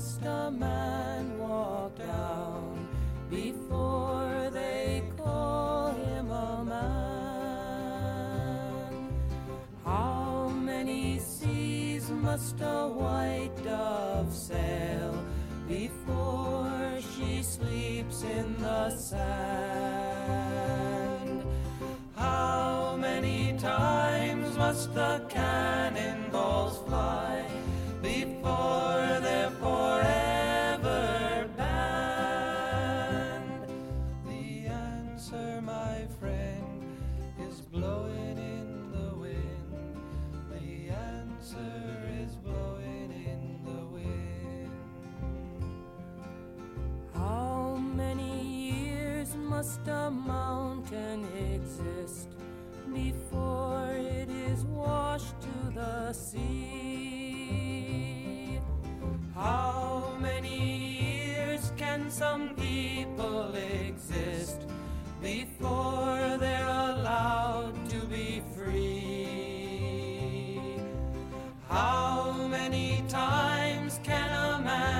Must a man walk down before they call him a man? How many seas must a white dove sail before she sleeps in the sand? How many times must the cannonballs fly before they're must a mountain exist before it is washed to the sea? How many years can some people exist before they're allowed to be free? How many times can a man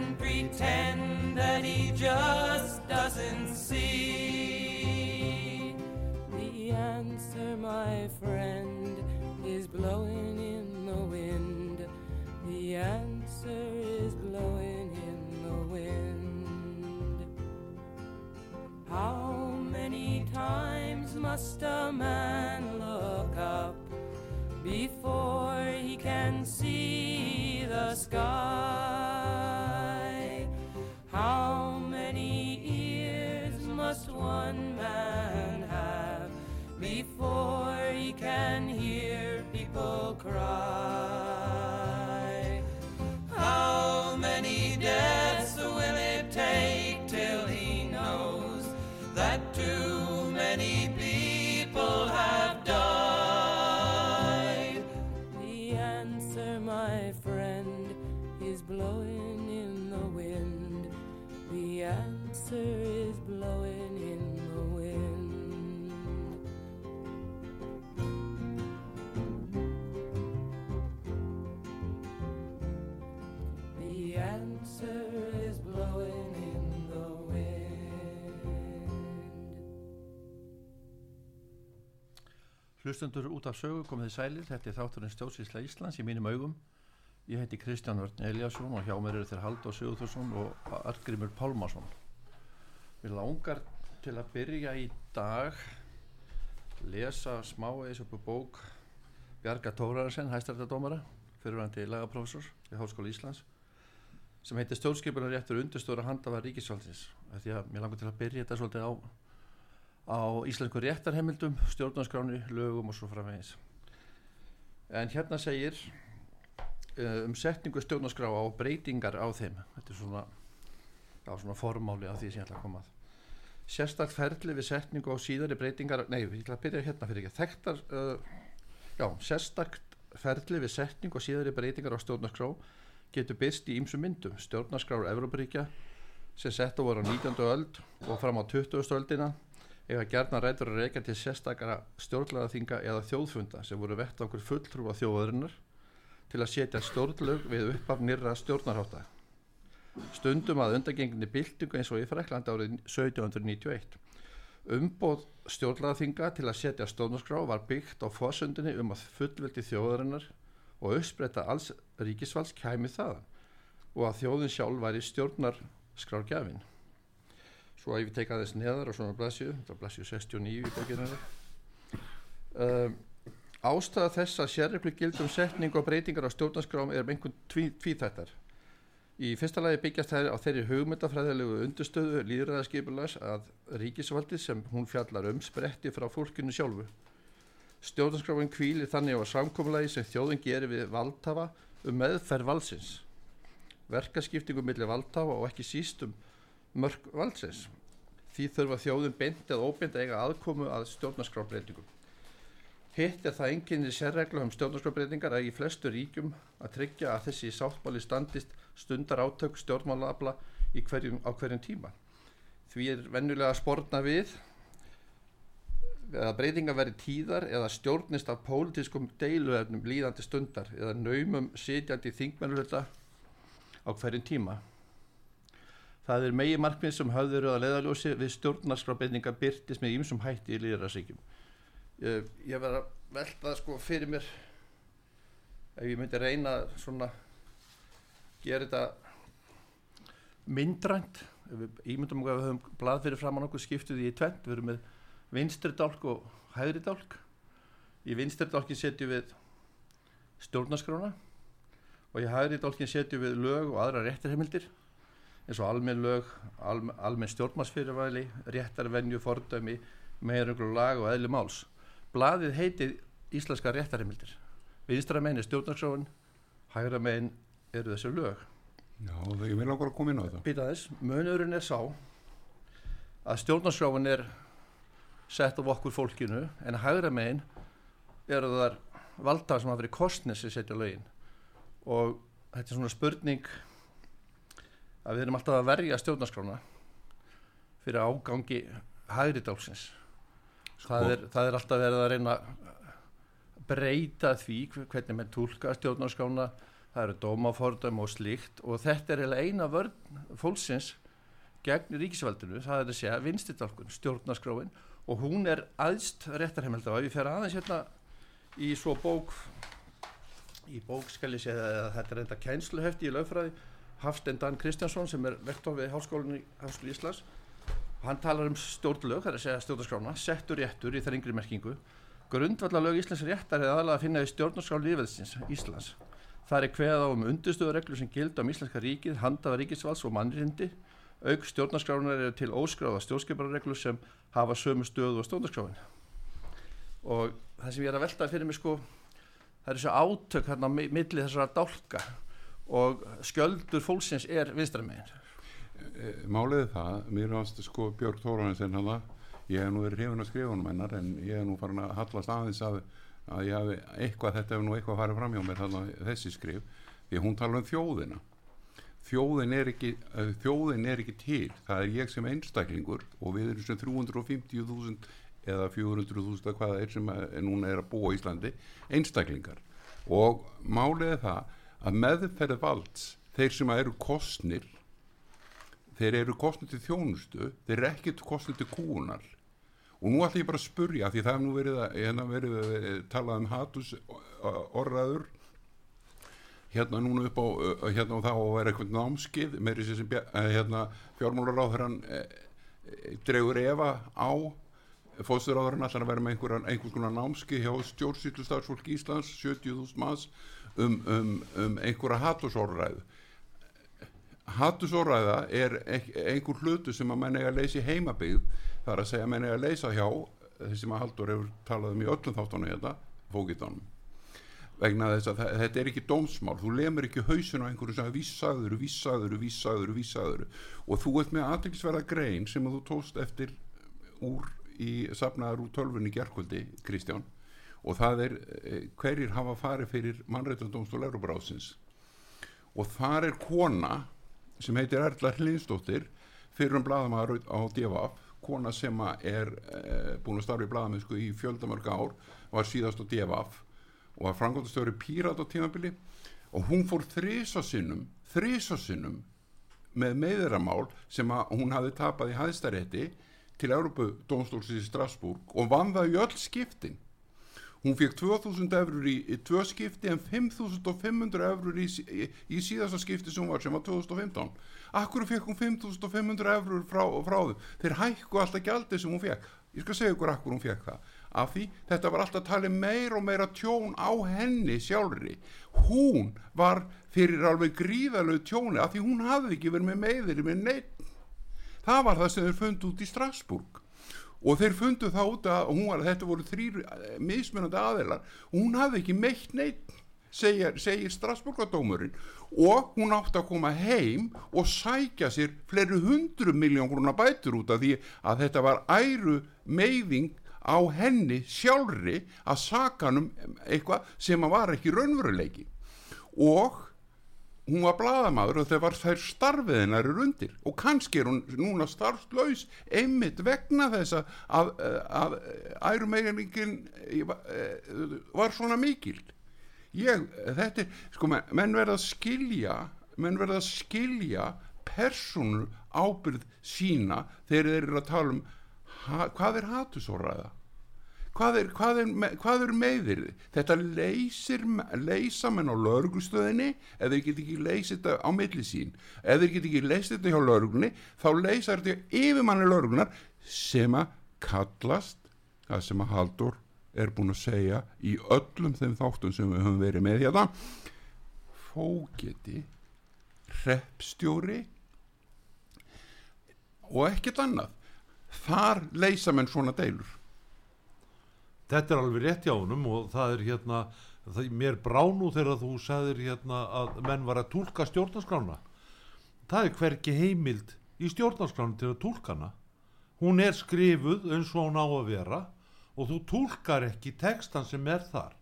and pretend that he just doesn't see? The answer, my friend, is blowing in the wind. The answer is blowing in the wind. How many times must a man look up before Hlustundur út af sögu komið sælir, þetta er þátturinn Stjórnsísla Íslands í mínum augum. Ég heiti Kristján Vörn Eliasson og hjá mér eru þeir Haldur Sigurðursson og Argrimur Pálmarsson. Við langar til að byrja í dag lesa smávegis upp úr bók Bjarga Tórarsen, hæstrættadómara, fyrirvændi lagaprófessor við Háskóla Íslands sem heitir Stjórnskipunar réttur undurstóra handafa ríkisfaldsins. Því að mér langar til að byrja þetta svolítið á á íslensku réttarheimildum, stjórnarskráni, lögum og svo framvegis. En hérna segir uh, um setningu stjórnarskrá á breytingar á þeim. Þetta er svona, á svona formáli af því sem ég ætla að koma að. Sérstakt ferli við setningu á síðari breytingar, nei, ég ætla að byrja hérna fyrir ekki. Þekktar, uh, já, sérstakt ferli við setningu á síðari breytingar á stjórnarskrá getur byrst í ýmsum myndum. Stjórnarskrár Evróparíkja sem sett á voru á 19. öld og fram á 20. öldina eiga gerna rætur að reyka til sérstakara stjórnlagaþinga eða þjóðfunda sem voru vett okkur fulltrúa þjóðarinnar til að setja stjórnlög við uppaf nýrra stjórnarháta. Stundum að undangenginni byltingu eins og í Freklandi árið 1791. Umbóð stjórnlagaþinga til að setja stjórnarskrá var byggt á fórsöndinni um að fullveldi þjóðarinnar og uppspretta alls ríkisvalds kæmi þaðan og að þjóðin sjálf væri stjórnarskrárgjafin svo að ég teka þess neðar og svona blæsju, það er blæsju 69 í bókinu um, ástæða þess að sérreglu gildum setning og breytingar á stjórnarskrám er um einhvern tví, tvíþættar Í fyrsta lagi byggjast þær á þeirri hugmyndafræðilegu undurstöðu líðræðaskipulags að ríkisvaldið sem hún fjallar um spretti frá fólkinu sjálfu. Stjórnarskráin kvílir þannig á samkomulagi sem þjóðin gerir við valdhafa um meðferð valsins. Verkaskiptingu millir valdhafa og ekki síst um mörg valsins. Því þurfa þjóðin beint eða óbeint að eiga aðkomu að stjórnarskrábreytingum. Hitt er það enginni sérregla um stjórnarskrábreytingar að í flestu ríkjum að tryggja að þessi sáttmáli standist stundar átök stjórnmálaafla hverjum, á hverjum tíma. Því er vennulega að spórna við að breytinga veri tíðar eða stjórnist af pólitískum deiluefnum líðandi stundar eða naumum sitjandi þingmennulölda á hverjum tíma. Það er megi markmið sem höfður að leðaljósi við stjórnarskrábreytinga byrtis með ýmsum hætti í líðararsíkjum ég, ég verð að velta sko fyrir mér ef ég myndi reyna svona gera þetta myndrænt. Ég myndum að við höfum blað fyrir fram á nokkuð skiptuði í tvent við erum með vinstri dálk og hægri dálk. Í vinstri dálkin setjum við stjórnarskrána og í hægri dálkin setjum við lög og aðra réttarheimildir eins og almenn lög, almenn, almenn stjórnmarsfyrirvæli réttarvenju, fordömi meðrönglu lag og eðli máls Blaðið heitið Íslenska réttarheimildir. Vinstra meginn er stjórnarsjóðun, hægra meginn eru þessu lög. Já, það er vel okkur að koma inn á þetta. Býta þess, munurinn er sá að stjórnarsjóðun er sett af okkur fólkinu en hægra meginn eru þar valdar sem hafa verið kostnir sem setja lögin og þetta er svona spurning að við erum alltaf að verja stjórnarskrána fyrir ágangi hægri dálsins Sko. Það, er, það er alltaf verið að reyna að breyta því hvernig með tólka stjórnarskána það eru dómafordum og slíkt og þetta er eina vörn fólksins gegn ríkisvaldinu. Það er að segja vinstitálkun, stjórnarskráin og hún er aðst réttarheimilda og ef ég fer aðeins hérna í svo bók í bók skal ég segja að þetta er enda kænsluhefti í lögfræði Hafstein Dan Kristjánsson sem er vektor við Háskólinni Háskóli Íslands. Hann talar um stjórnlög, það er að segja stjórnarskrána settur réttur í þar yngri merkingu. Grundvallalög Íslands réttar er aðalega að finna í stjórnarskrán lífæðsins Íslands. Það er hveða á um undurstöðureglu sem gild á Íslandska ríkið, handaða ríkisvalds og mannrindi auk stjórnarskránar eru til óskráða stjórnskiparreglu sem hafa sömu stöðu og stjórnarskráin. Og það sem ég er að velta fyrir mig sko það er þessu átök hérna millir þessara dálka og sköldur fólksins er vinstramegin Eh, máliði það, mér ástu sko Björg Tóraninsen hana, ég hef nú verið hrifin að skrifa um hennar en ég hef nú farin að hallast aðeins að, að ég hef eitthvað, þetta hefur nú eitthvað farið fram hjá mér þarna þessi skrif, því hún tala um þjóðina. Þjóðin er ekki eh, þjóðin er ekki til, það er ég sem einstaklingur og við erum sem 350.000 eða 400.000 hvaða er sem núna er að búa Íslandi einstaklingar. Og máliði það að meðferð valds þeir sem eru kostnir þeir eru kostnið til þjónustu þeir eru ekkert kostnið til kúunar og nú ætlum ég bara að spurja því það er nú verið að hérna verið að eh, tala um hatus orraður hérna núna upp á hérna og þá að vera eitthvað námskið með þessi sem eh, hérna fjármálaráður hann e, e, dregur Eva á fóðsturráðurinn allar að vera með einhver, einhvers konar námskið hjá stjórnsýtlustarfsfólk Íslands 70.000 manns um, um, um einhverja hatusorraðu hattusóræða er einhver hlutu sem að menn eiga að leysa í heimabíð þar að segja að menn eiga að leysa hjá þessi sem að Haldur hefur talað um í öllum þetta, hérna, fókitanum vegna þess að þetta er ekki dómsmál, þú lemur ekki hausin á einhverju sem að vísaður, vísaður, vísaður, vísaður. Og þú ert með aðeinsverða grein sem þú tóst eftir úr í safnaðar úr tölfunni gerkvöldi, Kristján og það er eh, hverjir hafa farið fyrir mannreitandómsdól Európarásins og þar er kona sem heitir Erla Hlinsdóttir fyrir um bladamæður á DFF kona sem er e, búin að starfa í bladamæðsku í fjöldamörg ár var síðast á DFF og var frangóttastjóri Pírat á tímabili. Og hún fór þrísasinnum þrísasinnum með meðramál sem hún hafi tapað í hæðstarétti til Európa Dómstólsins í Strasbourg og vann það í öll skiptin hún fekk 2000 eurur í, í tvö skipti en 5500 eurur í, í, í síðasta skipti sem var sem var 2015 akkur fekk hún 5500 eurur frá, frá þau þeir hækku alltaf gældi sem hún fekk ég skal segja ykkur akkur hún fekk það. Af því þetta var alltaf talið meira og meira tjón á henni sjálfri. Hún var fyrir alveg gríðalegu tjóni af því hún hafði ekki verið með meðir með neitt það var það sem þeir fundu út í Strasburg og þeir fundu þá út að var, þetta voru þrýr mismunandi aðeilar og hún hafði ekki meitt neitt segir, segir Strasburgadómurinn og hún átti að koma heim og sækja sér fleiri hundru miljón grúna bætur út af því að þetta var æru meiðing á henni sjálfri að sakanum eitthvað sem var ekki raunveruleiki. Og hún var bladamadur og þegar var þær starfiðinar er undir. Og kannski er hún núna starfslaus einmitt vegna þess að, að, ærumeiringin var svona mikil. Ég, þetta er, sko, menn, verða að skilja menn verða að skilja persónu ábyrð sína þegar þeir eru að tala um ha, hvað er hatusóraða hvað er, hvað er, hvað er meðir þetta leysir leysa menn á lauruglustöðinni ef þeir get ekki leysið þetta á milli sín. Ef þeir get ekki leysið þetta hjá lauruglunni þá leysa þetta yfirmanni lauruglunar sem að kallast það sem að Haldur er búin að segja í öllum þeim þáttum sem við höfum verið með hérna. Fógeti reppstjóri og ekkert annað. Þar leysa menn svona deilur þetta er alveg rétt hjá honum og það er hérna það, mér bránu þegar þú sagðir hérna að menn var að tólka stjórnarskrána. Það er hverki heimild í stjórnarskrána til að tólka hana. Hún er skrifuð eins og hún á að vera og þú tólkar ekki textan sem er þar.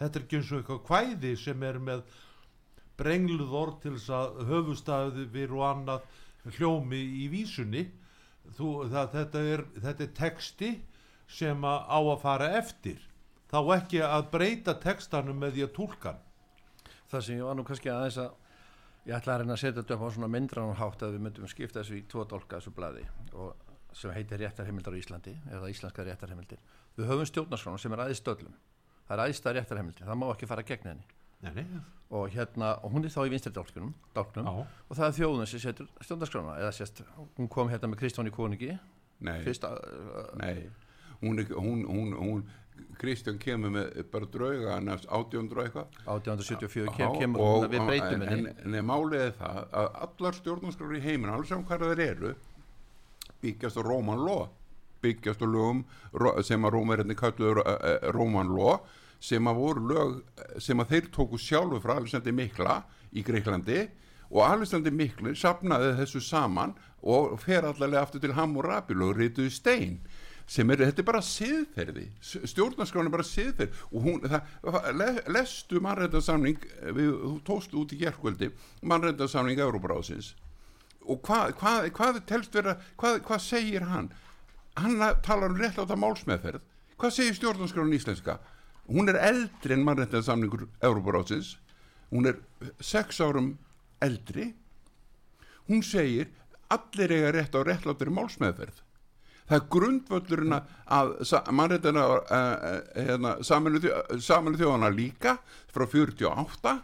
Þetta er ekki eins og eitthvað kvæði sem er með brengluð orð til þess að höfustafið og annað hljómi í vísunni. Þú, það, þetta, er, þetta er texti sem að á að fara eftir. Þá ekki að breyta textanum með því að tólkan það sem ég var nú kannski aðeins að ég ætla að reyna að setja þetta upp á svona myndranum hátt að við myndum skipta þessu í tvo dólka þessu bladi og sem heitir réttarheimildar á Íslandi eða íslenska réttarheimildir. Við höfum stjórnarskrána sem er aðeins stöllum það er aðeins það réttarheimildir, það má ekki fara gegn henni. Nei, nei. og hérna og hún er þá í vinstri dálknum, og það er þjóðun sem setur stjórnarskrána eða sérst, hún kom hérna með Kristjáni Koningi nei, fyrsta, uh, nei hún, hún, hún, hún Kristján kemur með bara drauga nefnst 1800 og eitthvað. 1874 Já, kem, kemur og- við breytum en, en, en málið er það að allar stjórnarskrári í heiminn alveg sem hvað það eru byggjast á Róman Ló byggjast á lögum sem að Rómverðinni kalluður uh, Róman Ló sem að voru lög eh, sem að þeir tóku sjálfu frá Alessandi Mikla í Greiklandi og Alessandi Mikli sapnaði þessu saman og fer allavega aftur til Hammurabi og rituði stein sem er, þetta er bara siðferði. Stjórnarskráin er bara siðferði. Og hún, það, le, lestu mannrættarsamning við, þú tóst út í gerkvöldi mannrættarsamning Euróbráðsins og hvað hva, hva telst vera hvað hva segir hann? Hann talar um rétt á þetta málsmeðferð. Hvað segir stjórnarskráin íslenska? Hún er eldri en mannrættarsamningur Euróbráðsins hún er sex árum eldri. Hún segir allir eiga rétt á réttláttir málsmeðferð það er grundvöllurinn að mannréttina uh, hérna, saminu þjóðana líka frá 48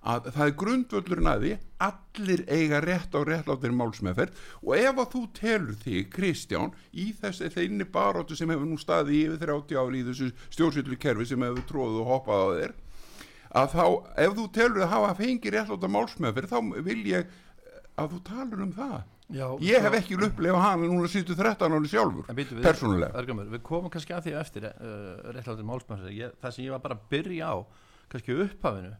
að það er grundvöllurinn að því allir eiga rétt á réttláttir málsmeðferð og ef að þú telur þig Kristján í þessi þeinni baróttu sem hefur nú staði yfir 30 ári í þessu stjórnsýtlu kerfi sem hefur tróðu og hoppað á þér að þá ef þú telur að hafa fengið réttláttar málsmeðferð þá vil ég að þú talur um það Já, ég hef ekki upplefa hann núna sístu 13 ári sjálfur við, persónulega. Bergamur, við komum kannski að því eftir uh, réttláttir málsmæður það sem ég var bara að byrja á kannski upphafinu,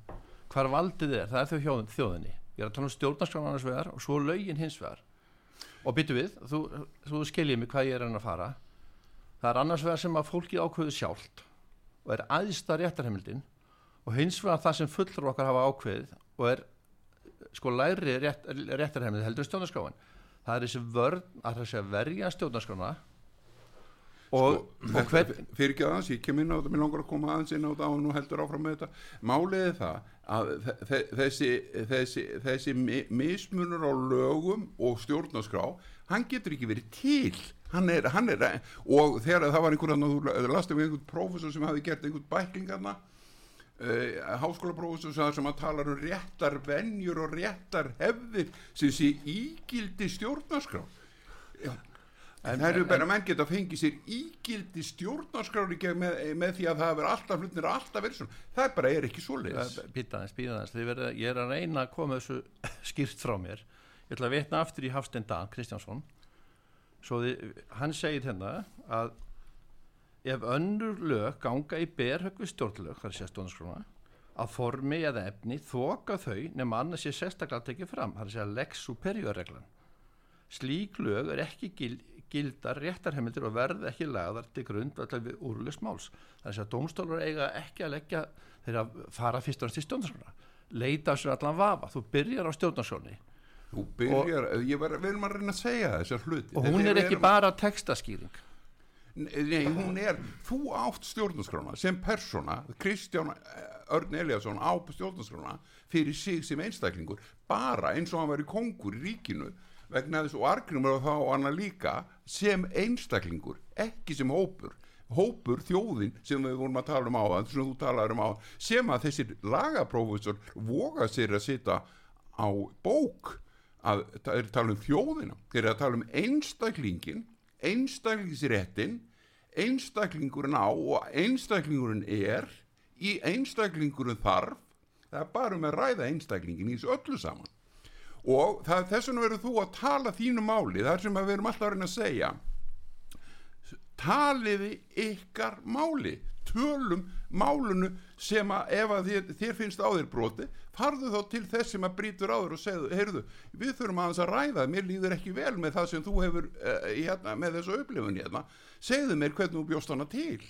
hvar valdið er það er þau hjóðin, þjóðinni. Ég er að tala um stjórnarskrána annars vegar og svo lögin hins vegar. Og býtum við, þú, þú skiljið mig hvað ég er að fara. Það er annars vegar sem að fólkið ákveðu sjálft og er aðsta réttarheimildin og hins vegar það sem fullur okkar hafa ákveðið og er sko læri rétt, réttarheimildin heldur stjórnarskráin það er þessi vörn að þessi að verja stjórnarskrána. Og, Sko, og hvern fyrir ekki aðeins, ég kem inn á þetta mér langar að koma aðeins inn á þetta og nú heldur áfram með þetta. Málið er það að þe- þe- þessi, þessi, þessi mi- mismunur á lögum og stjórnarskrá hann getur ekki verið til. Hann er, hann er og þegar það var einhver þú lastum einhvern prófessor sem hafi gert einhvern bæklingarna uh, háskólaprófessor sem, sem að tala um réttar venjur og réttar hefðir sem sé ígildi stjórnarskrá. Já, En það eru bara menn geta fengið sér ígildi stjórnarskrári með, með því að það verður alltaf hlutnir alltaf verið svona. Það bara er ekki svoleiðis. Býtaðins, býtaðins, verið, ég er að reyna að koma þessu skýrt frá mér. Ég ætla að vitna aftur í Hafstein Dan Kristjánsson. Svo þið, hann segir hérna að ef önnur lög ganga í berhöggu stjórnlög, það er sér stjórnarskrona að formi eða efni þoka þau nema annars sé sérstaklega tekið fram það er sér lex superior reglan. Slík lög er ekki gild, gildar réttarheimildir og verð ekki lagðar til grund allar við úrlust máls. Það er sér að dómstólur eiga ekki að leggja þeirra að fara fyrst og næst í stjórnarskrona leita sér allan vafa, þú byrjar á stjórnarskroni Þú byrjar, ég var, við erum að reyna að segja þessar hluti. og hún er ekki bara textaskýring Nei, hún er, þú átt stjórnarskrána sem persóna, Kristján eh, Örn Eliasson á stjórnarskrána fyrir sig sem einstaklingur bara eins og hann var í kongur í ríkinu. Vegna þess og argnumur og þá og annað líka sem einstaklingur ekki sem hópur hópur, þjóðin sem við vorum að tala um á sem þú talaður um á sem að þessir lagaprófessor voga sér að sita á bók. Að það er að tala um þjóðina þeir að tala um einstaklingin einstaklingsréttin einstaklingurinn á og einstaklingurinn er í einstaklingurinn þarf. Það er bara um að ræða einstaklingin í þessu öllu saman. Og þess vegna verður þú að tala þínu máli. Þar sem við erum alltaf að reyna að segja taliði ykkar máli tölum málunu sem að ef að þér, þér finnst á þér broti farðu þá til þess sem að brýtur á þér og segðu, heyrðu, við þurfum aðeins að ræða mér líður ekki vel með það sem þú hefur uh, hérna, með þessu upplifun hérna segðu mér hvernig þú bjóst hana til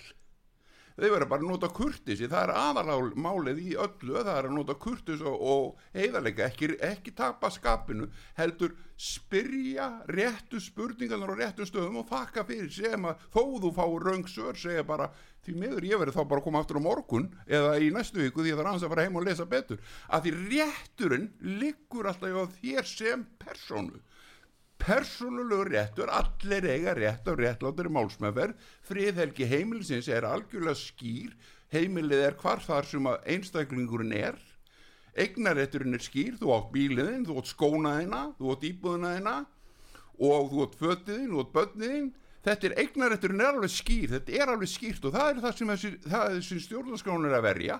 þau verður bara að nota kurtisi það er aðalmálið í öllu það er að nota kurtis og, og heiðarleika. Ekki, ekki tapa skapinu heldur spyrja réttu spurningarnar og réttu stöðum og þakka fyrir sem að þó þú fáur röngsör segja bara því miður ég verður þá bara að koma aftur á morgun eða í næstu viku því að það er aðeins að fara heim og lesa betur. Að því rétturinn liggur alltaf á þér sem persónu persónulegu réttur, allir eiga rétt á réttlátari málsmeðferð, friðhelgi heimilisins er algjörlega skýr, heimilið er hvar þar sem einstaklingurinn er, eignarétturinn er skýr, þú átt bíliðinn, þú átt skónaðina, þú átt íbúðinaðina og þú átt fötiðinn, þú átt börniðinn, þetta er eignarétturinn er alveg skýr, þetta er alveg skýrt og það er það sem þessi, það þessi stjórnarskráin er að verja,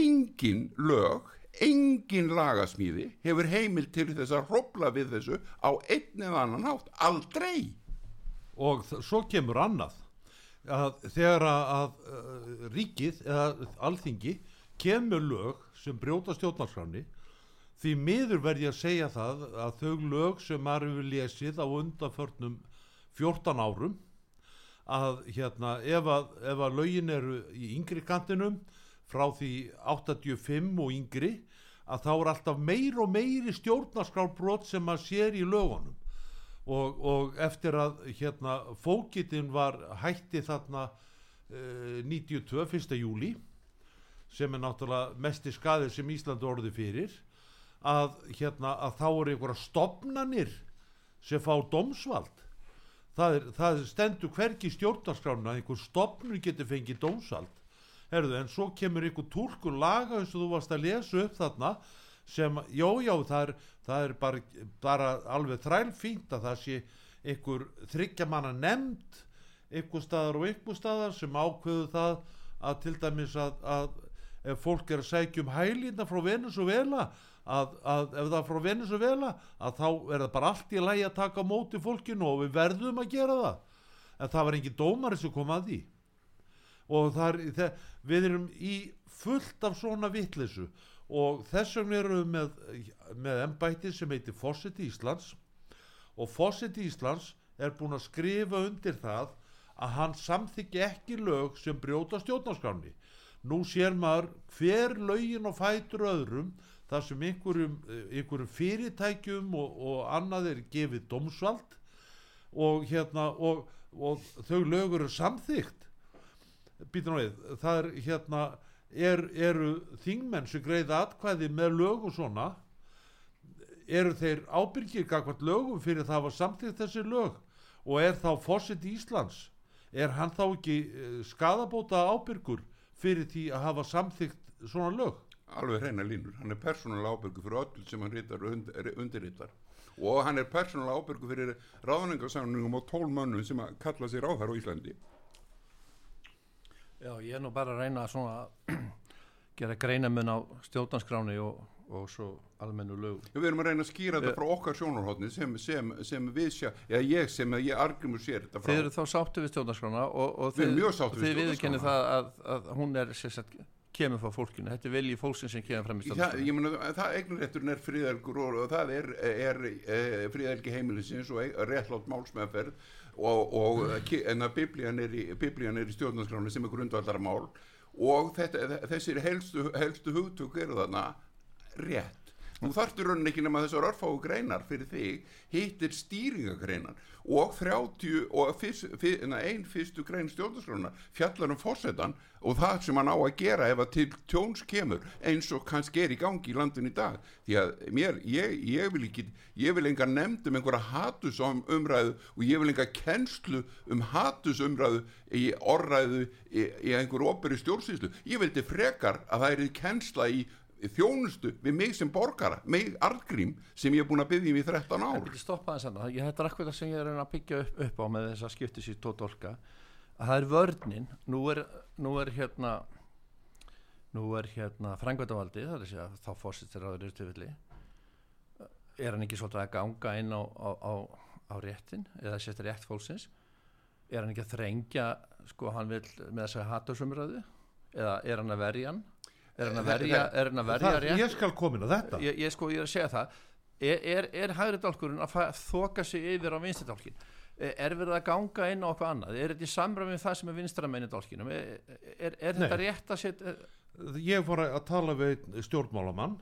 engin lög, engin lagasmíði hefur heimil til þess að hrópla við þessu á einn eða annan hátt aldrei. Og svo kemur annað að þegar að, að uh, ríkið eða alþingi kemur lög sem brjóta stjórnarskráni því miður verð ég að segja það að þau lög sem maður hefur lesið á undanförnum 14 árum að hérna ef að, ef að lögin eru í yngri kantinum frá því 85 og yngri að þá er alltaf meir og meiri stjórnarskrárbrot sem maður sér í lögunum og, og eftir að hérna fókitin var hætti þarna uh, 92, 1. júli sem er náttúrulega mesti skaðir sem Ísland orði fyrir að hérna að þá eru einhverja stopnanir sem fá dómsvald það, er, það stendur hvergi stjórnarskrána einhver stopnur getur fengið dómsvald Herðu, en svo kemur einhver túlkur laga eins og þú varst að lesa upp þarna sem, já, já, það er, það er bara, bara alveg þrælfínt að það sé einhver þryggja manna nefnd einhver staðar og einhver staðar sem ákveðu það að til dæmis að, að ef fólk er að sækja um hælina frá Venezuela að, að ef það er frá Venezuela að þá er það bara allt í lagi að taka móti fólkinu og við verðum að gera það. En það var engin dómari sem kom að því og er, það, við erum í fullt af svona vittlisu og þess vegna erum við með, með embætti sem heitir Fawcett Íslands. Og Fawcett Íslands er búin að skrifa undir það að hann samþykki ekki lög sem brjóta stjórnarskráni nú sér maður hver lögin og fætur öðrum þar sem einhverjum, einhverjum fyrirtækjum og, og annað er gefið dómsvald. Og hérna og, og þau lög eru samþygt býtum við, það er hérna er, eru þingmenn sem greiða atkvæði með lög og svona eru þeir ábyrgir gagvart lögum fyrir það að samþýtt þessi lög? Og er þá fósitt Íslands er hann þá ekki eh, skadabóta ábyrgur fyrir því að hafa samþýtt svona lög? Alveg hreina línur, hann er persónulega ábyrgu fyrir öll sem hann ritar, und, undirritar. Og hann er persónulega ábyrgu fyrir ráðningarsamningum og tól mönnum sem að kalla sér á þar á Íslandi Já, ég er nú bara að reyna að svona gera greinamun á stjórnarskráni og, og svo almennu lög. við erum að reyna að skýra þetta frá okkar sjónarhóttni sem, sem, sem við sjá eða ég sem ég argrymur sér þetta frá Þið eru þá sáttu við stjórnarskrána og, og Við erum þið, mjög sáttir við þið viðurkennir stjórnarskrána. það að, að hún er sérstætt kemur frá fólkinu. Þetta er vilji fólksins sem kemur fram í stjórnarskrána. ég meina, það eignurrétturinn er friðelgur og, og það er, er, er friðelgi heimilisins og réttlátt málsmeðferð og, og ki- en að biblían er í, í stjórnarskráni sem er grundvallara mál og þetta, þessir helstu, helstu hugtök eru þarna rétt Þú þarftur raunin ekki nema þessar örfáu greinar fyrir þig, hittir stýringagreinar og 30 og fyrst, fyrst, einn fyrstu grein stjórnarskrána fjallar um fórsetan og það sem hann á að gera ef að til tjóns kemur eins og kannski er í gangi í landin í dag. Því að mér, ég, ég vil ekki ég vil enga nefnd um einhverja hatus um umræðu og ég vil enga kennslu um hatus umræðu í orræðu í, í einhverju operi stjórnsýslu. Ég vildi frekar að það er kennsla í þjónustu við mig sem borgara, mig argrím sem ég er búin að byggja um í 13 En ár að ég akkur það sem ég er að byggja upp, upp á með þess að skipti sér tótt olka að það er vörnin nú er, nú er hérna nú er hérna segja þá fórsittir á þeirri tilfelli. Er hann ekki svolítið að ganga inn á, á, á, á réttin eða setja rétt fólksins? Er hann ekki að þrengja sko hann vil með þess að hatursumröðu eða er hann að verja hann er hann að verja, er hann að verja það, rétt? ég skal komin að þetta. Ég, ég sko ég er að segja það. Er, er, er hægri dálkurinn að þoka sig yfir á vinstri dálkin er verið að ganga inn á eitthvað annað? Er þetta í samræmi við það sem er vinstra meini dálkinum? Er, er, er þetta rétt að setja ég fór að tala við stjórnmálamann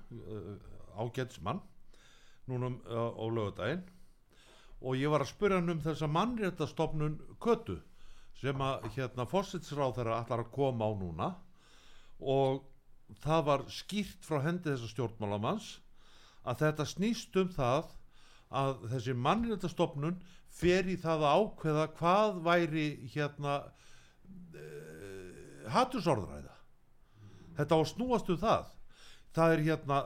ágætsmann núna um, á lögudaginn og ég var að spyrja hann um þessa mannréttastofnun kötu sem að hérna fósitsráð þeirra allar að koma á núna. Og það var skýrt frá hendi þessa stjórnmálamanns að þetta snýst um það að þessi mannréttastofnun fer í það að ákveða hvað væri hérna uh, hattusorðræða þetta á snúast um það. Það er hérna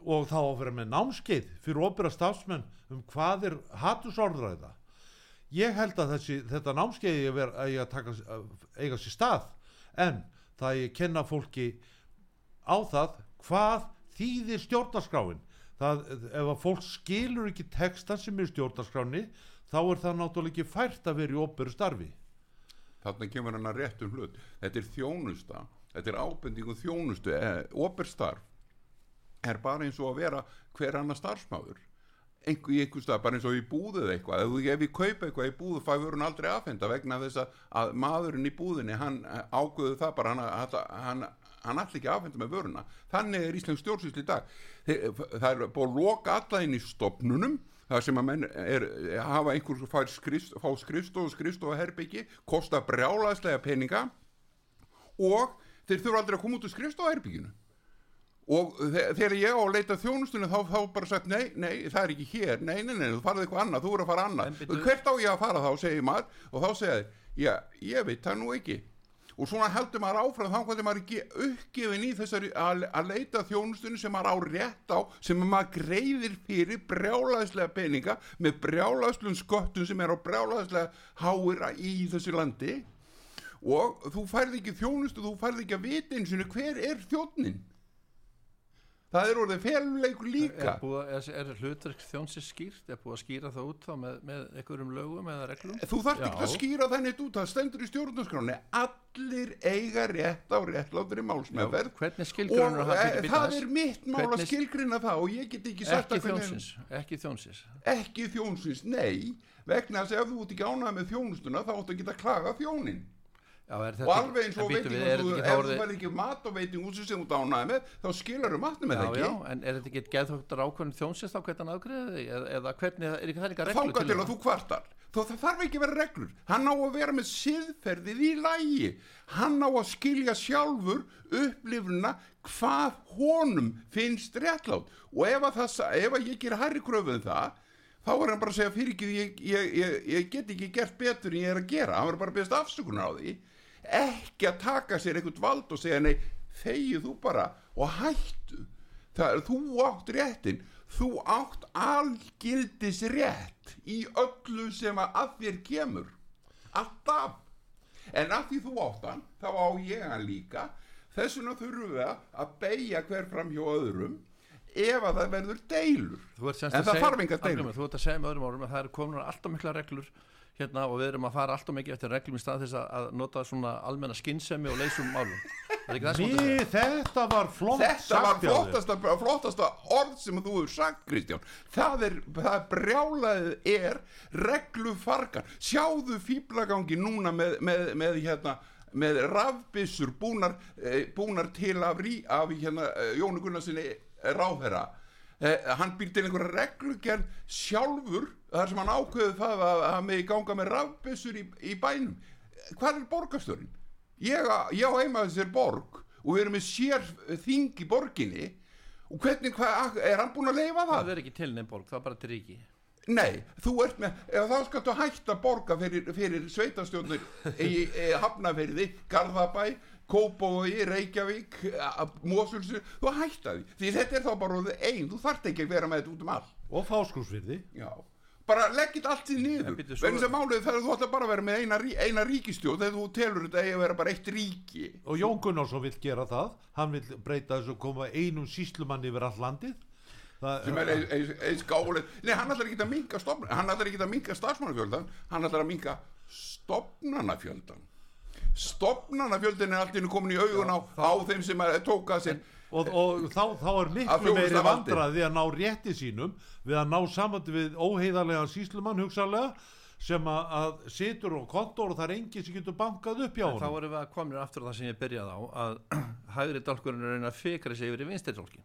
og þá að vera með námskeið fyrir opera stafsmenn um hvað er hattusorðræða ég held að þessi, þetta námskeið eigi að, taka, að eiga sér stað. En það að kenna fólki á það hvað þýðir stjórnarskráin. Það, ef að fólk skilur ekki textan sem er stjórnarskráni þá er það náttúrulega ekki fært að vera í operu starfi. Þarna kemur hann að réttum hlut. Þetta er þjónusta, þetta er ábendingum þjónustu, eh, operstarf er bara eins og að vera hver annar starfsmáður einhver, í einhver stað, bara eins og í búðu eða eitthvað. Ef, ef ég kaupa eitthvað í búðu fæ verður hann aldrei afhenda vegna þess að, að maðurinn í búðinni hann ágöðu það bara hann, hann, hann, allir ekki afhenda með vöruna. Þannig er Íslands stjórnsýslu í dag. Það er búið að loka alla inn í stopnunum það sem að menn er, hafa einhver fær skrist, fá skrifstof og skrifstof og herbyggi kosta brjálaðslega peninga og þeir þurfa aldrei að koma út úr skrifstof og herbygginu og þe- þegar ég á að leita þjónustunni þá, þá bara sagt nei, nei, það er ekki hér. Nei, nei, nei, þú farið eitthvað annað, þú er að fara annað. Hvert á ég að fara þá, segir maður. Og þá segir þið, já, ég veit það nú ekki. Og svona heldur maður áfram þá hvað maður ekki uppgefin í þessari að, að leita þjónustunni sem maður á rétt á sem maður greiðir fyrir brjálaðislega peninga með brjálaðslum sköttum sem er á brjálaðislega háir í þessu landi. Og þú færð ekki þjónustu, þú færð ekki að vita eins og hver er þjónnin það er orðið feluleikur líka. Er, búið, er, er hlutverk þjónsins skýrt? Er búið að skýra það út þá með, með einhverjum lögum eða reglum? Þú þarft ekki að skýra þannig út það stendur í stjórnarskráni allir eiga rétt á réttlátri málsmeðverð og e, það er mitt mál að skilgrina það og ég get ekki sagt ekki þjónsins ekki þjónsins. Ekki þjónsins, nei. Vegna að ef þú ert ekki ánægð með þjónustuna þá áttu að geta klaga þjónin Já, og alveg eins og veitingum ekki ef þá þú verður ekki mat og veitingum sem þú ánægð með þá skilar þú matnum Já, það já, ekki en er þetta ekki geðþóttur ákvörðin þjónsins þá hvernig hann aðgreði þig? Eða, eða hvernig, er ekki það líka reglu þangað til það? að þú kvartar. Þó það þarf ekki að vera reglur. Hann á að vera með siðferðið í lægi hann á að skilja sjálfur upplifuna hvað honum finnst réttlátt. Og ef að, það, ef að ég ger hærri kröfu en það þá er hann bara að segja fyrir ekki ég, ég, ég, ég get ekki gert betur en ég er að gera. Hann verður bara að beðast afsökunar á því ekki að taka sér eitthvað vald og segja nei, þegið þú bara og hættu. Það er þú átt réttin þú átt algildis rétt í öllu sem að, þér kemur. Alltaf. En að því þú átt hann þá á ég hann líka. Þess vegna þurfum við að beigja hver fram hjá öðrum ef að það verður deilur. En að það þarf enga deilur. Þú ert að segja með öðrum árum að það eru komin alltaf mikla reglur hérna og við erum að fara alltaf mikið eftir reglum í stað þess að, nota svona almenna skinnsemi og leysum málum. Er Ný, þetta var flott Þetta var flottasta, flottasta orð sem þú hefur sagt Kristján. Það er, það er brjálaðið er reglufarkan Sjáðu fýblagangi núna með, með, með hérna með rafbyssur búnar, eh, búnar til af, rí, af hérna, eh, Jónu Gunnarsinni ráðherra. Eh, hann býr til einhverja reglugerð sjálfur þar sem hann ákveður það að hann megi ganga með rafbyssur í, í bænum. Hvað er borgarstjórin? Ég, á- heima þessir borg og við erum með sér þing í borginni. Og hvernig, hvað, er hann búin að leifa það? Það er ekki til nefn borg, það er bara til ríki. Nei, þú ert með, eða þá skaltu hætta að borga fyrir, fyrir sveitastjórnir í, í Hafnafyrði, Garðabæ, Kópavogi, Reykjavík, Mósulsu, þú hætta því, því þetta er þá bara orðið ein, þú þarft ekki að vera með þetta út um all. og fáskúsvirði Já, bara leggit allt í niður, vegna sem málið þegar þú ætla bara að vera með eina, eina ríkistjórn, þegar þú telur þetta að vera bara eitt ríki. og Jón Gunnarsson vill gera það. Hann vill breyta þessu að koma einum síslumann yfir all landið. Það, sem er eins, gálega nei, hann ætlar ekki að minka stofn hann ætlar ekki að minka starfsmannafjöldan hann ætlar að minka stofnanafjöldan stofnanafjöldin er allt innu komin í augun á, á þeim sem að tóka sér og, og þá, þá er miklu meiri vandraði að ná rétti sínum við að ná samandi við óheiðarlega síslumann hugsalega sem að, að situr á kontor og það er enginn sem getur bankað upp hjá Þá honum. erum við að komin aftur á það sem ég byrjaði á að hægri dálkurinn er að reyna að fikra sig yfir í vinstri dálkin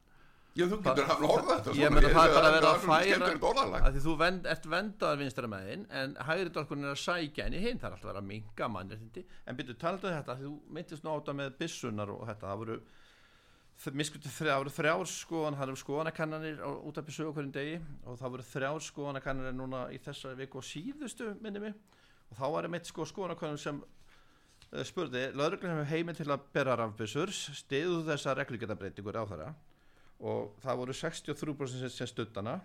já, þú getur hann orða þetta Ég meina það er bara að vera að færa að því þú vend, ert vendaðar vinstra megin en hægri dálkurinn er að sækja henni hinn. Það er alltaf að vera að minga mannréttindi. En byrju taldu þetta, því þú myndist nú á þetta með byssunar og þetta, það voru miskutu þrjár, voru þrjár skoðan það eru skoðanakannanir út af besögu hverjum degi og það voru þrjár skoðanakannanir núna í þessari viku og síðustu minni mig. Og þá var einmitt sko skoðanakannan sem uh, spurði, lögreglum hefur heiminn til að bera rafbissur, stiðu þessa reglugjörðabreitingur á þeirra og það voru 63% sem- studdana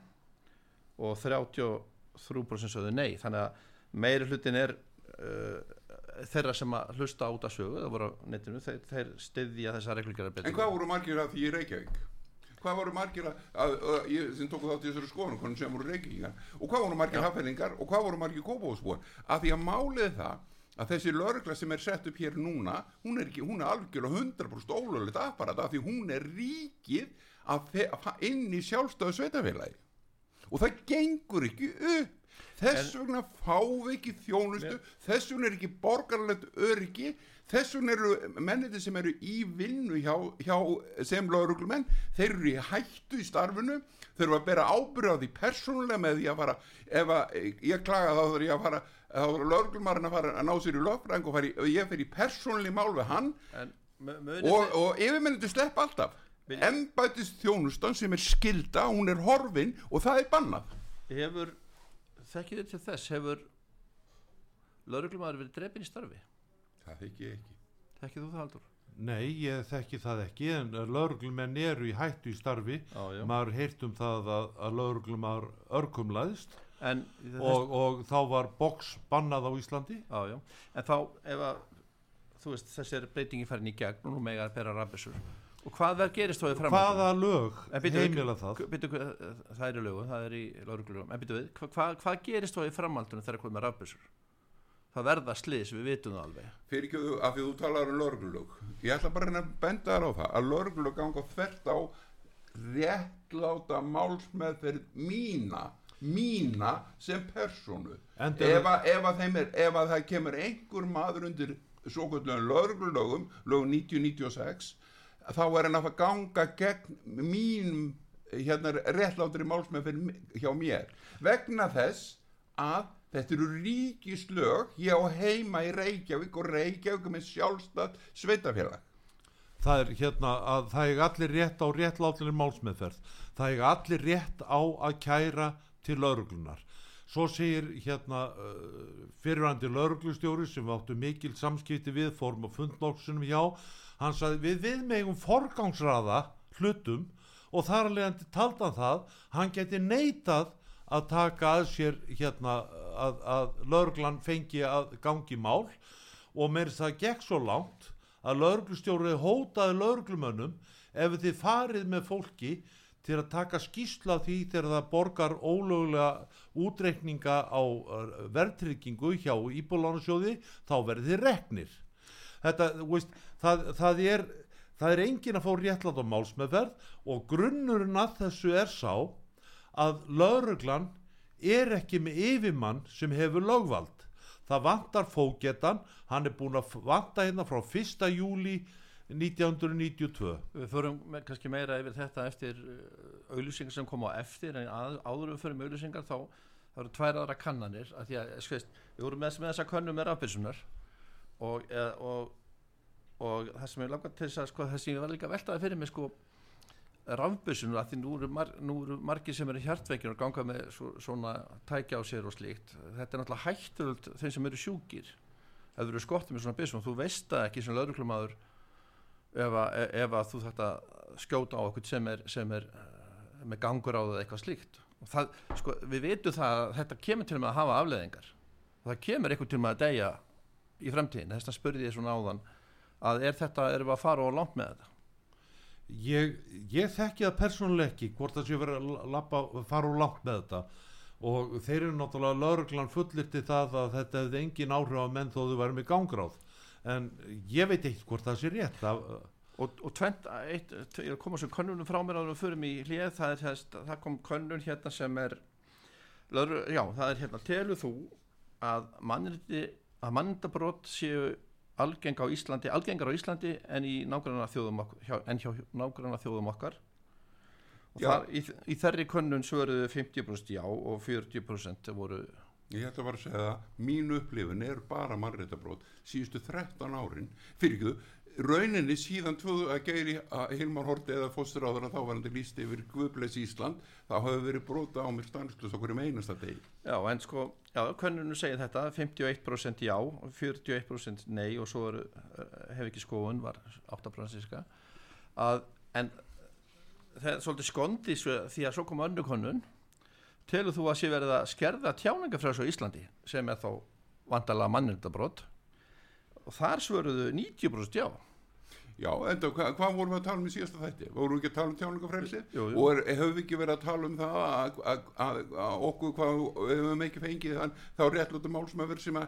og 33% sögðu nei. Þannig að meiri hlutin er uh, þeirra sem að hlusta út af sögu það voru á netinu, þeir, þeir styðja þessa reglugjörðabreitingu en hvað voru margir af því í Reykjavík? Hvað voru margir að, að, að ég, sem tóku þátt í þessari skoðan sem voru Reykjavíkingar og hvað voru margir hafðingar og hvað voru margir kópavóðsbúar af því að málið það að þessi lögregla sem er sett upp hér núna hún er, ekki, hún er algjörlega 100% ólögulegt apparat af því hún er ríkið að að inn í sjálfstöðu sveitafélagi og það gengur ekki upp þess vegna fáum við ekki þjónustu þess vegna er ekki borgarlegt öryggi þess vegna eru menniti sem eru í vinnu hjá, hjá sem lauruglumenn, þeir eru í hættu í starfinu, þeir eru að bera ábyrða því persónulega með því að fara ef að, ég klaga þá þarf ég að fara þá þarf lauruglumarinn að fara að ná sér í lögfræng og fara í, ég fer í persónuleg mál við hann. En og, og yfirmenniti slepp alltaf. Embætist þjónustan sem er skilda, hún er horfin og það er bannað. Hefur þekkið þið til þess hefur lauruglumæður verið drefin í starfi það þykki ég ekki þekkið þú það Haldur? Nei, ég þekki það ekki en lauruglumenn eru í hættu í starfi Já, já. maður heyrt um það að, að lauruglumar örkumlaðist en, og, og þá var box bannað á Íslandi já, já. en þá ef að þú veist þessi er breytingi færin í gegn og nú mega að bera rafbissur og hvað verð gerist þá í framhaldinu? hvaða lög bíddu, heimila það bíddu, hvað- það er í lögu, það er í lauruglulögum en byrju við, hva, hva, hvað gerist þá í framhaldinu þegar komið rafbissur? það verða slís, við vitum það alveg fyrir ekki þú, af því þú talar um lörglulög ég ætla bara að benda þar á það að lörglulög ganga þvert á réttláta málsmeðferð mína mína sem persónu Enda- ef að, ef að þeim er ef að það kemur einhver maður undir svo kvöldlega lörglulögum lögum 1996 þá er hann að ganga gegn mínum hérna réttlátri málsmeðferð hjá mér. Vegna þess að þetta eru ríkislög ég á heima í Reykjavík og Reykjavík með sjálfstætt sveitafélag það er hérna að það er allir rétt á réttlátlunni málsmeðferð. Það er allir rétt á að kæra til lauruglunar svo segir hérna uh, fyrirvændi lauruglustjóri sem áttu mikil samskipti við fórum á fundnóksunum hjá hann sagði við við megum forgangsraða hlutum. Og þar að leiðandi taldan það hann geti neitað að taka að sér hérna að, að lauruglan fengi að gangi mál. Og að það gekk svo langt að lauruglustjórið hótaði lauruglumönnum ef þið farið með fólki til að taka skýsla af því þegar það borgar ólögulega útreikninga á uh, verðtryggingu hjá Íbúlánasjóði þá verður þið reknir. Þetta, veist, það, það er það er engin að fá réttlátt á málsmeðferð og grunnurinn að þessu er sá að lauruglan er ekki með yfirmann sem hefur lögvald það vantar fógetan hann er búin að vanta hérna frá 1. júli 1992 Við förum me kannski meira yfir þetta eftir uh, auðlýsingar sem kom á eftir en að, áður við förum auðlýsingar þá það eru tvær aðra kannanir að að skveist, við vorum með, með þessa könnum með rafbyrsunar og, eða, og, og það sem ég langar til þess að sko, það sem ég var líka veltaði fyrir mig sko rafbyrsunar að því nú eru, mar, eru margir sem eru hjartveikir og ganga með svo, svona tækja á sér og slíkt. Þetta er náttúrulega hættulegt þeim sem eru sjúkir. Ef þú eru skottið með svona byrsum þú veist það ekki sem lauruglumadur ef, að- ef að þú þetta skjóta á okkur sem er, sem er eh, með gangur á það eitthvað slíkt. Og það, sko, við vitum það að þetta kemur til með að hafa afleðingar og það kemur eitthvað til með að deyja í fremtíðin, þess að spurði ég svona áðan að er þetta, erum við að fara á langt með þetta? Ég, ég þekki það persónuleg ekki hvort það sé verið að lappa, fara úr langt með þetta. Og þeir eru náttúrulega lauruglan fullirti það að þetta hefði engin áhrif á menn þó þau væri með gangráð. En ég veit eitt hvort það sé rétt. Það, og, og tvent, eitt, ég er að koma sem könnunum frá mér en við förum í hlið. Það, er, þess, það kom könnun hérna sem er já, það er hérna telur þú að að mannindabrót séu algeng á Íslandi, algengar á Íslandi en í nágranna þjóðum okkar en hjá nágranna þjóðum okkar. Og þar, í, í þerri könnun svöruðu 50% já og 40% voru Ég ætla bara að segja það, mín upplifin er bara mannréttabrót síðustu 13 árin, fyrir ekki þú, rauninni síðan tvöðu að geiri að Hilmar Horti eða fósturáður að þá var hann líst yfir Guðbleis Ísland, þá hafi verið brota á mér stanslust okkur um einasta degi. Já, en sko, já, könnunu segir þetta 51% já, 41% nei og svo er, hef ekki skoðun var 8% síska að, en það er svolítið skondi svo- því að svo kom önnu könnun telur þú að sé verið að skerða tjáningafræðs á Íslandi sem er þá vandalega mannindabrót og þar svöruðu 90% já Já, enda, hva, hvað vorum við að tala um í síðasta þætti? Vorum við ekki að tala um tjáningafrelsi? Og er, höfum við ekki verið að tala um það að, að, að, að okkur, hvað, við höfum ekki fengið þann, þá réttlutum málsmöfur sem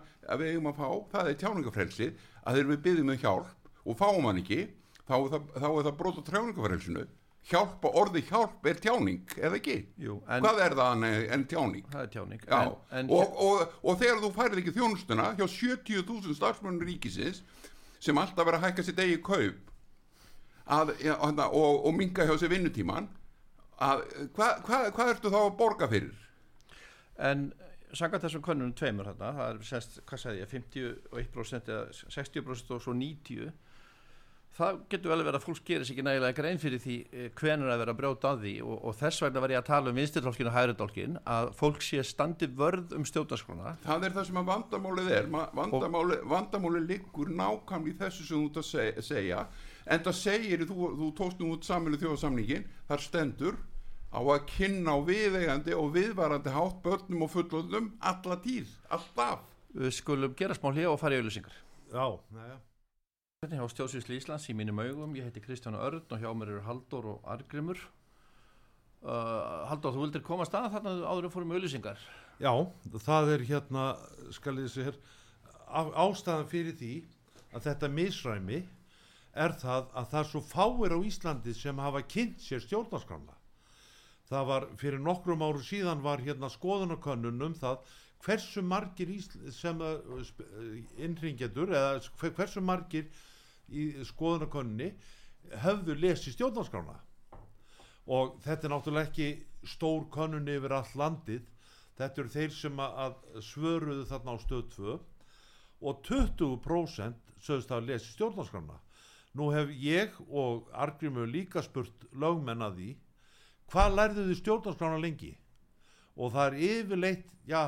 við eigum að fá, það er tjáningafrelsi, að þegar við byggjum um hjálp og fáum hann ekki, þá er það, þá er það brot á tjáningafrelsinu. Hjálp og orði hjálp er tjáning, eða ekki? Jú, en Hvað er það en, en tjáning? það er tjáning Já, en, en, og, og, og þegar þú færið ekki þjónustuna hjá 70.000 starfsmönnur ríkisins sem alltaf verið að hækka sitt eigi kaup að, ja, og, og, og minga hjá sér vinnutíman að hvað hva, hva ertu þá að borga fyrir? En samkvæmt þessum könnunum tveimur þarna, það er hvað sagði ég, 51% eða 60% og svo 90 það getur vel verið að fólk gerir sér ekki nægilega grein fyrir því hvenur að vera að brjóta að því og, og þess vegna var ég að tala um vinstirtólkin og hægridólkin að fólk sé standi vörð um stjórnarskrona Það er það sem að vandamálið er. Ma- vandamálið, vandamálið liggur nákvæmlega í þessu sem þú ert að segja, en það segir, þú, þú tókst nú út samilu þjóðasamningin, þar stendur á að kynna á viðeigandi og viðvarandi hátt börnum og fullöldum alla tíð, alltaf. Við skulum gera smá hlið og fara í auðlýsingar já, Hérna hjá Stjórnsvísli Íslands í mínum augum, ég heiti Kristján Örn og hjá mér eru Halldór og Argrimur uh, Halldór, þú vildir koma að þarna áður en fórum auðlýsingar Já, það er hérna, skal ég segja hér, á- ástæðan fyrir því að þetta misræmi er það að það er svo fáir á Íslandi sem hafa kynnt sér stjórnarskramla. Það var fyrir nokkrum áru síðan var hérna skoðunakönnun um það hversu margir Ísl sem innringjendur eða hver- hversu margir í skoðunakönnunni höfðu lesið stjórnarskrána. Og þetta er náttúrulega ekki stór könnun yfir allt landið. Þetta eru þeir sem að svöruðu þarna á stöð 2 og 20% sögðust að lesi stjórnarskrána. Nú hef ég og Argrimur líka spurt lögmenn að því hvað lærðu þið stjórnarskrána lengi? Og það er yfirleitt já,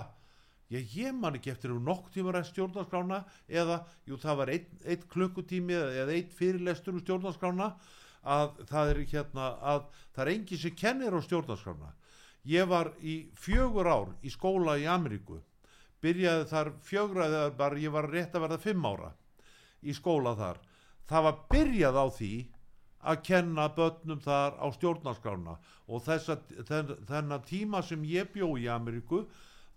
ég, ég man ekki eftir um nokk tíma rætt stjórnarskrána eða, jú það var einn ein klukkutími eða einn fyrirlestur um stjórnarskrána að það er hérna að það er engin sem kennir á stjórnarskrána. Ég var í fjögur ár í skóla í Ameríku. Byrjaði þar fjögraði bara ég var rétt að verða fimm ára í skóla þar. Það var byrjað á því að kenna börnum þar á stjórnarskrána og þessa, þenn, þennan tíma sem ég bjó í Ameríku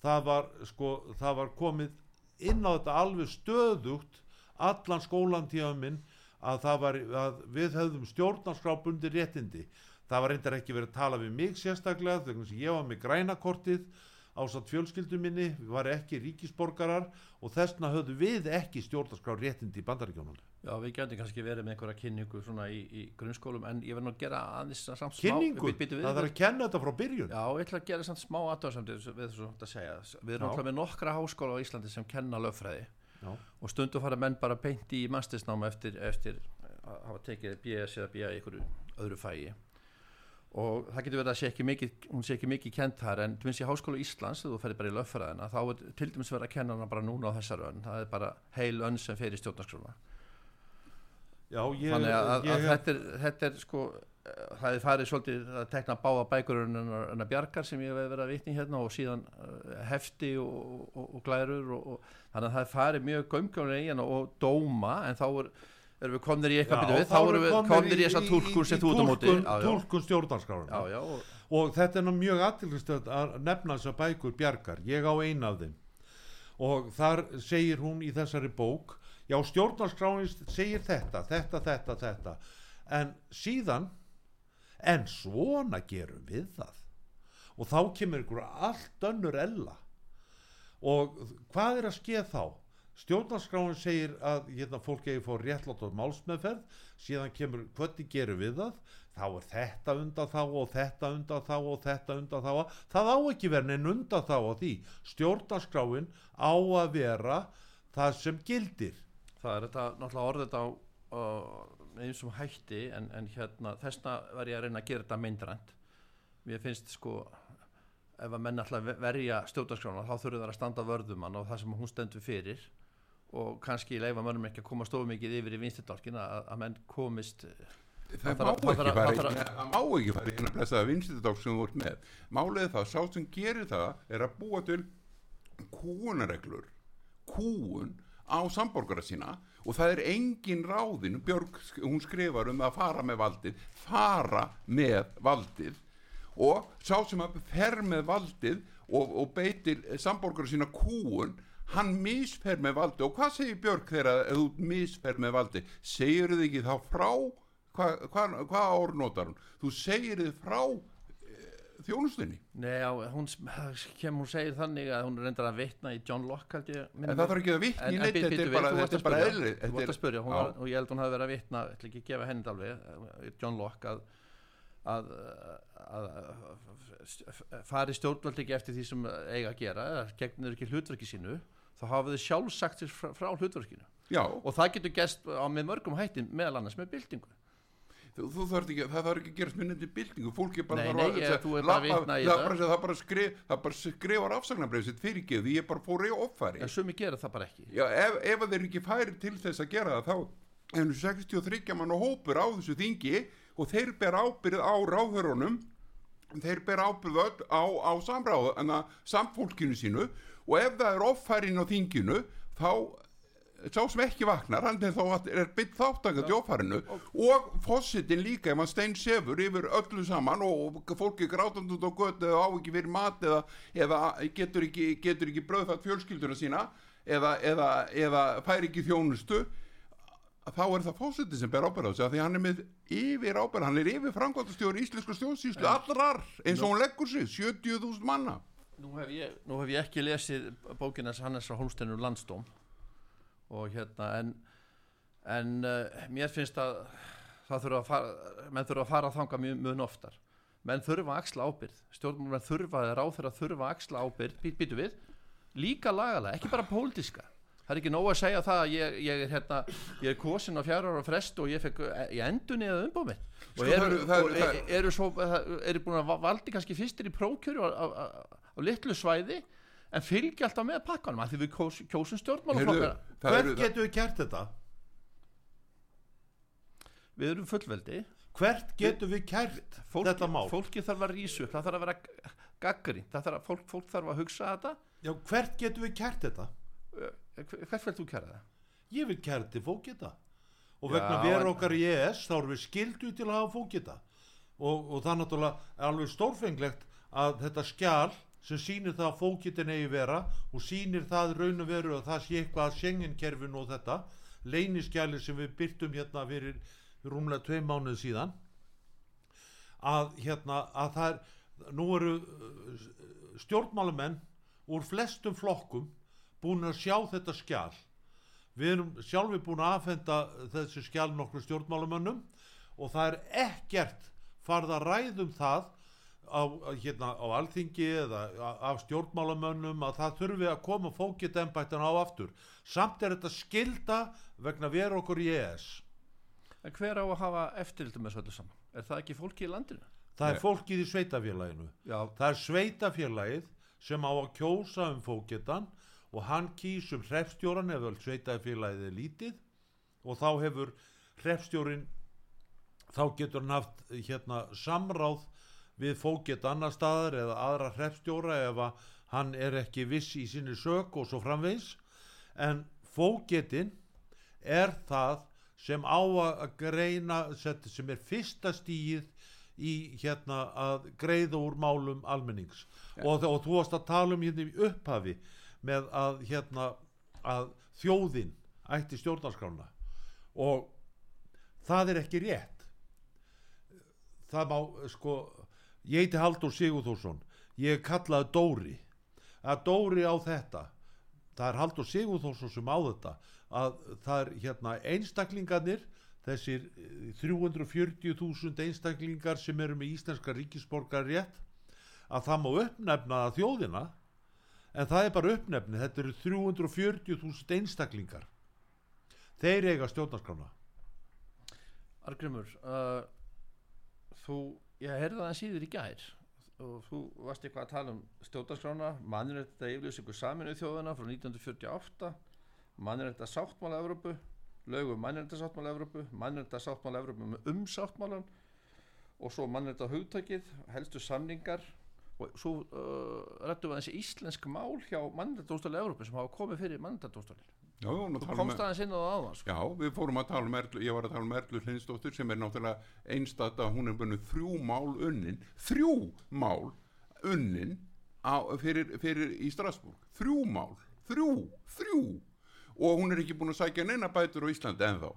það var, sko, það var komið inn á þetta alveg stöðugt allan skólantíða minn að, var, að við höfðum stjórnarskrábundi réttindi. Það var reyndar ekki verið að tala við mig sérstaklega þegar ég var með grænakortið ásatt fjölskyldu minni, við varum ekki ríkisborgarar og þessna höfðu við ekki stjórnarskrár réttindi í bandaríkjónum Já, við getum kannski verið með einhverja kynningu svona í, í grunnskólum en ég verð nú að gera aðeins samt smá kynningu, það þarf að kenna þetta frá byrjun. Já, ég ætla að gera samt smá aðdáðsamt við þessu að segja. Við erum alltaf með nokkra háskóla á Íslandi sem kenna lögfræði. Já. og stundum fara menn bara beint í mastersnáma eftir, eftir að hafa tekið BS eða BA í einhverju öðru fægi og það getur verið að sé ekki mikið, hún sé ekki mikið kent þar en til minnst í Háskóla Íslands þegar þú ferir bara í lögfræðina þá er til dæmis verið að kenna hana bara núna á þessar önn. Það er bara heil önn sem fer í stjórnarskrona Já, ég, þannig að, að, að þetta, er, þetta er sko eh, það er farið svolítið að tekna báða bækur en að bjargar sem ég hef verið að vitni hérna og síðan uh, hefti og, og, og glærur og, þannig að það er farið mjög gömgjónlega í hérna og dóma en þá er, erum við komnir í eitthvað byrju við, þá erum við komnir í þessa túlkun sem þú ert á móti. Túlkun, já, já, já, og, þetta er mjög aðtilstöð að nefna þessar bækur bjargar, ég á eina af þeim. Og þar segir hún í þessari bók já stjórnarskráin segir þetta, þetta, þetta, þetta. En síðan en svona gerum við það. Og þá kemur ykkur allt önnur ella. Og hvað er að skeð þá stjórnarskráin segir að hérna, fólk eigi fór réttlátt á málsmeðferð síðan kemur hvernig gerum við það? Þá er þetta undan þá og þetta undan þá og þetta undan þá það á ekki verið en undan þá á því. Stjórnarskráin á að vera það sem gildir. Það er þetta náttúrulega orðið á uh, eins og hætti en, en hérna þessna var ég að reyna að gera þetta myndrænt mér finnst sko ef að menn alltaf verja stjórnarskrána þá þurfur það að standa vörðumann og það sem hún stendur fyrir og kannski leifa mönnum ekki að koma stofu mikið yfir í vinstendálkin að, að menn komist það má að- það ekki að- fara það það má ekki fara í eina blessaða vinstidók sem þú ert með. Málið það, sá sem gerir það er að búa til kúunareglur kúun á samborgara sína og það er engin ráðin. Björg, hún skrifar um að fara með valdið fara með valdið og sá sem að fer með valdið og, og beitir samborgara sína kúun hann misfer með valdi. Og hvað segir Björg þegar að þú misfer með valdi? Segir þið ekki þá frá? Hvað hva, hva ár notar hún? Þú segir þið frá e, þjónustunni. Nei, já, hún, kem, hún segir þannig að hún reyndar að vitna í John Locke held ég, en það þarf ekki að vitna í neitt þetta er bara, þetta er bara eðli Þú vart að spyrja, hún var, og ég held hún hafi verið að vitna ég ætla ekki að gefa henni alveg eh, John Locke að, að, að, að fari stjórnvöld ekki eftir því sem eiga að gera gegnur ekki hlutverki sínu þá hafa þau sjálf sagt sér frá, frá hlutverkinu. Já, og það getur gest á með mörgum hætti meðal annars með byltingu. Þú, þú þarf ekki, það þarf ekki að gerast minnandi byltingu, fólki bara Nei, nei, ég- bara að í það það. bara, það bara, skrif, það bara skrifar afsagnabrið sitt fyrirgeðu, ég bara fór í offæri en sumi gera það bara ekki. Já, ef, ef þeir ekki færi til þess að gera það þá er nú 63 mann og hópur á þessu þingi og þeir ber ábyrð á ráðhörunum þeir ber ábyrð öll á, á samráð en að samfólkinu sínu og ef það er offærin á þinginu þá sá sem ekki vaknar, hann er þá er bytt þáttangað í offærinu. Og fósitin líka ef hann stein sefur yfir öllu saman og fólki grátand út á götu eða á ekki fyrir mat eða, eða getur ekki, ekki bröðfætt fjölskylduna sína eða, eða, eða fær ekki þjónustu þá er það fósiti sem ber ábyrð á sig því hann er með yfir ábyrð hann er yfir framkvæmtastjóri íslensku stjórnsýslu allrar eins og hún leggur sig 70.000 manna Nú hef, ég, nú hef ég ekki lesið bókina Hannes frá Holsteinur landstóm og hérna en, en uh, mér finnst að það þurfa að fara menn þurfa að fara að þanga mjög, mjög oftar. Menn þurfa að axla ábyrð stjórnmálmenn þurfa eða ráð þeirra þurfa að axla ábyrð být, býtu við, líka lagalega ekki bara pólitíska. Það er ekki nóg að segja það að ég, ég er hérna ég er kosin á fjara ára frest og ég fekk ég endur niður umbúð mitt. Og Sko, eru, það eru- það eru- og það- e- eru, svo, eru búin að va- valdi kannski fyrstir í prókjöru á, á, litlu svæði en fylgja alltaf með pakkanum að því við kjós, kjósum stjórnmálaflokkara það, getur við gert þetta? við erum fullveldi. Hvert getum við kært fólki, þetta mál? fólki þarf að upp, það þarf að vera gaggri fólk, fólk þarf að hugsa þetta. Já, hvert getum við kært þetta? Hvert vil þú kæra það? ég vil kært til fókita og Já, vegna vera en- okkar í ES þá erum við skildu til að hafa fókita og, og það er náttúrulega alveg stórfenglegt að þetta skjál sem sýnir það að fókitin eigi vera og sýnir það raun og veru að það sé eitthvað að Schengen-kerfinu og þetta leyniskjali sem við byrtum hérna fyrir rúmlega tvei mánuð síðan að hérna að það er nú eru uh, stjórnmálamenn úr flestum flokkum búin að sjá þetta skjál við erum sjálfi búin að afhenda þessi skjál nokkur stjórnmálamönnum og það er ekkert farð að ræðum það á, hérna, á alþingi eða af stjórnmálamönnum að það þurfi að koma fókit embættan á aftur samt er þetta skilda vegna vera okkur í ES En hver á að hafa eftirliti með öllu saman? Er það ekki fólki í landinu? það Nei. er fólkið í sveitafélaginu Já, það er sveitafélagið sem á að kjósa um fókitan og hann kýs um hrefstjóran ef öll sveitafélagið er lítið og þá hefur hrefstjórin þá getur hann haft hérna samráð við fókitt annar staðar eða aðra hrefstjóra ef að hann er ekki viss í sinni sök og svo framvegis. En fókittin er það sem á að greina sem er fyrsta stíð í hérna að greiða úr málum almennings. Og, og þú varst að tala um hérna í upphafi með að hérna að þjóðin ætti stjórnarskrána. Og það er ekki rétt. Það má sko ég heiti Haldur Sigurþórsson. Ég kallaði Dóri. Að Dóri á þetta það er Haldur Sigurþórsson sem á þetta að það er hérna einstaklingarnir þessir eh, 340.000 einstaklingar sem eru með íslenska ríkisborgar rétt að það má uppnefna þjóðina en það er bara uppnefni þetta eru 340.000 einstaklingar. Þeir eiga stjórnarskrána. Argrimur uh, þú, ég heyrði það síður í gær. Og þú varst eitthvað að tala um stjórnarskrána mannrétta yfirlýsingu saminu þjóðuna frá 1948 mannrétta sáttmála Evrópu lögum mannrétta sáttmála Evrópu mannrétta sáttmála Evrópu með umsáttmálan og svo mannrétta hugtakið helstu samningar og svo uh, rættum við þessi íslensk mál hjá mannrétta dóstóli Evrópu sem hafa komið fyrir mannrétta dóstóli Já, þú talum komst aðeins inn á það áðan sko. Já, við fórum að tala um Erlu, ég var að tala um Erlu Hlinsdóttur sem er náttúrulega einstætt að hún er búin þrjú mál unnin, þrjú mál unnin á, fyrir, fyrir í Strasbourg, þrjú mál, þrjú, þrjú. Og hún er ekki búin að sækja neina bætur á Íslandi ennþá.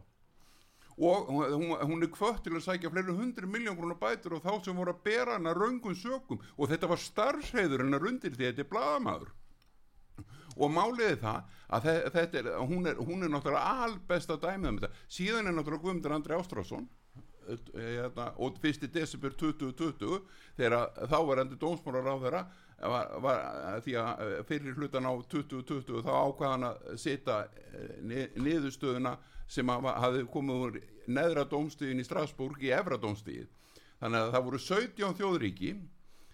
Og hún, hún, er kvött til að sækja fleiri hundru miljón grúna bætur og þá sem voru að bera hana raungum sökum. Og þetta var starfsheiður hennar undir því að þetta er blaðamaður og málið er það að þe- þetta er, hún er, hún er náttúrulega albesta dæmið um þetta, síðan er náttúrulega Guðmundur Andri Ástrásson og fyrsti desember 2020 þegar þá var endur dómsmálar á þeirra var, var, því að eh, fyrir hlutan á 2020 þá ákvaðan að setja eh, ni- niðurstöðuna sem að hafði komið úr neðra dómstíðin í Strasbourg í efra dómstíð þannig að það voru 17 þjóðríki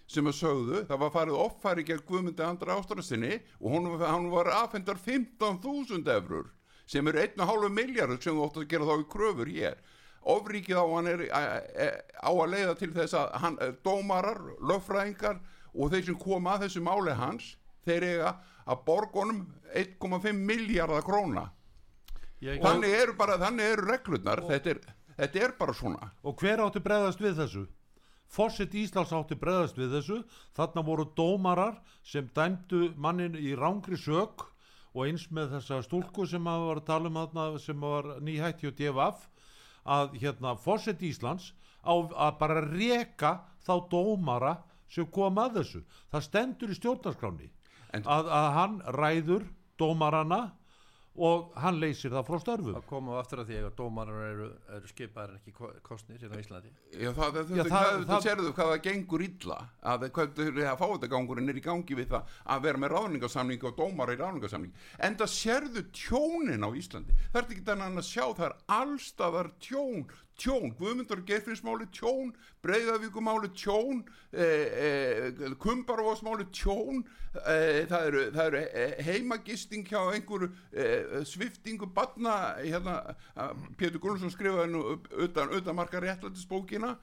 sem að sögðu, það var farið offæri gegn Guðmundi Andra Ástrasinni og hún, hann var afhendar 15.000 eurur sem eru 1,5 miljardar sem þú ótt að gera þá í kröfur hér. Ofríkið á hann er á að leiða til þess að hann, eh, dómarar, löffræðingar og þeir sem koma að þessu máli hans þeir eiga að borgunum 1,5 miljardar króna. Ég- þannig eru bara, þannig eru reglurnar þetta er, þetta er bara svona. Og hver átti bregðast við þessu Fosset Íslands átti bregðast við þessu. Þarna voru dómarar sem dæmdu mannin í rángri sök og eins með þessa stúlku sem að var að tala um þarna sem var nýhætti og DFF að hérna Fosset Íslands á að bara reka þá dómara sem kom að þessu. Það stendur í stjórnarskráni að, að hann ræður dómarana og hann leysir það frá störfum. Að koma á aftur að því að dómarar eru, eru skipaðar en ekki ko- kosnir hérna á Íslandi. Já, það, það, Já, það, það- það, það- sérðu hvað það gengur illa að hvað að fáðagangurinn er í gangi við það að vera með ráðningarsamning og dómara í ráðningarsamning. En það sérðu tjónin á Íslandi. Það er ekki þannig að sjá það er allstaðar tjón tjón, Guðmundur Geirfinnsmáli tjón, Breiðavíkumáli tjón eh, eh, Kumbarvásmáli tjón eh, það eru, eru eh, heimagisting hjá einhverju eh, sviftingu batna hérna, Pétur Gunnarsson skrifaði nú utan, utan marka réttlættisbókina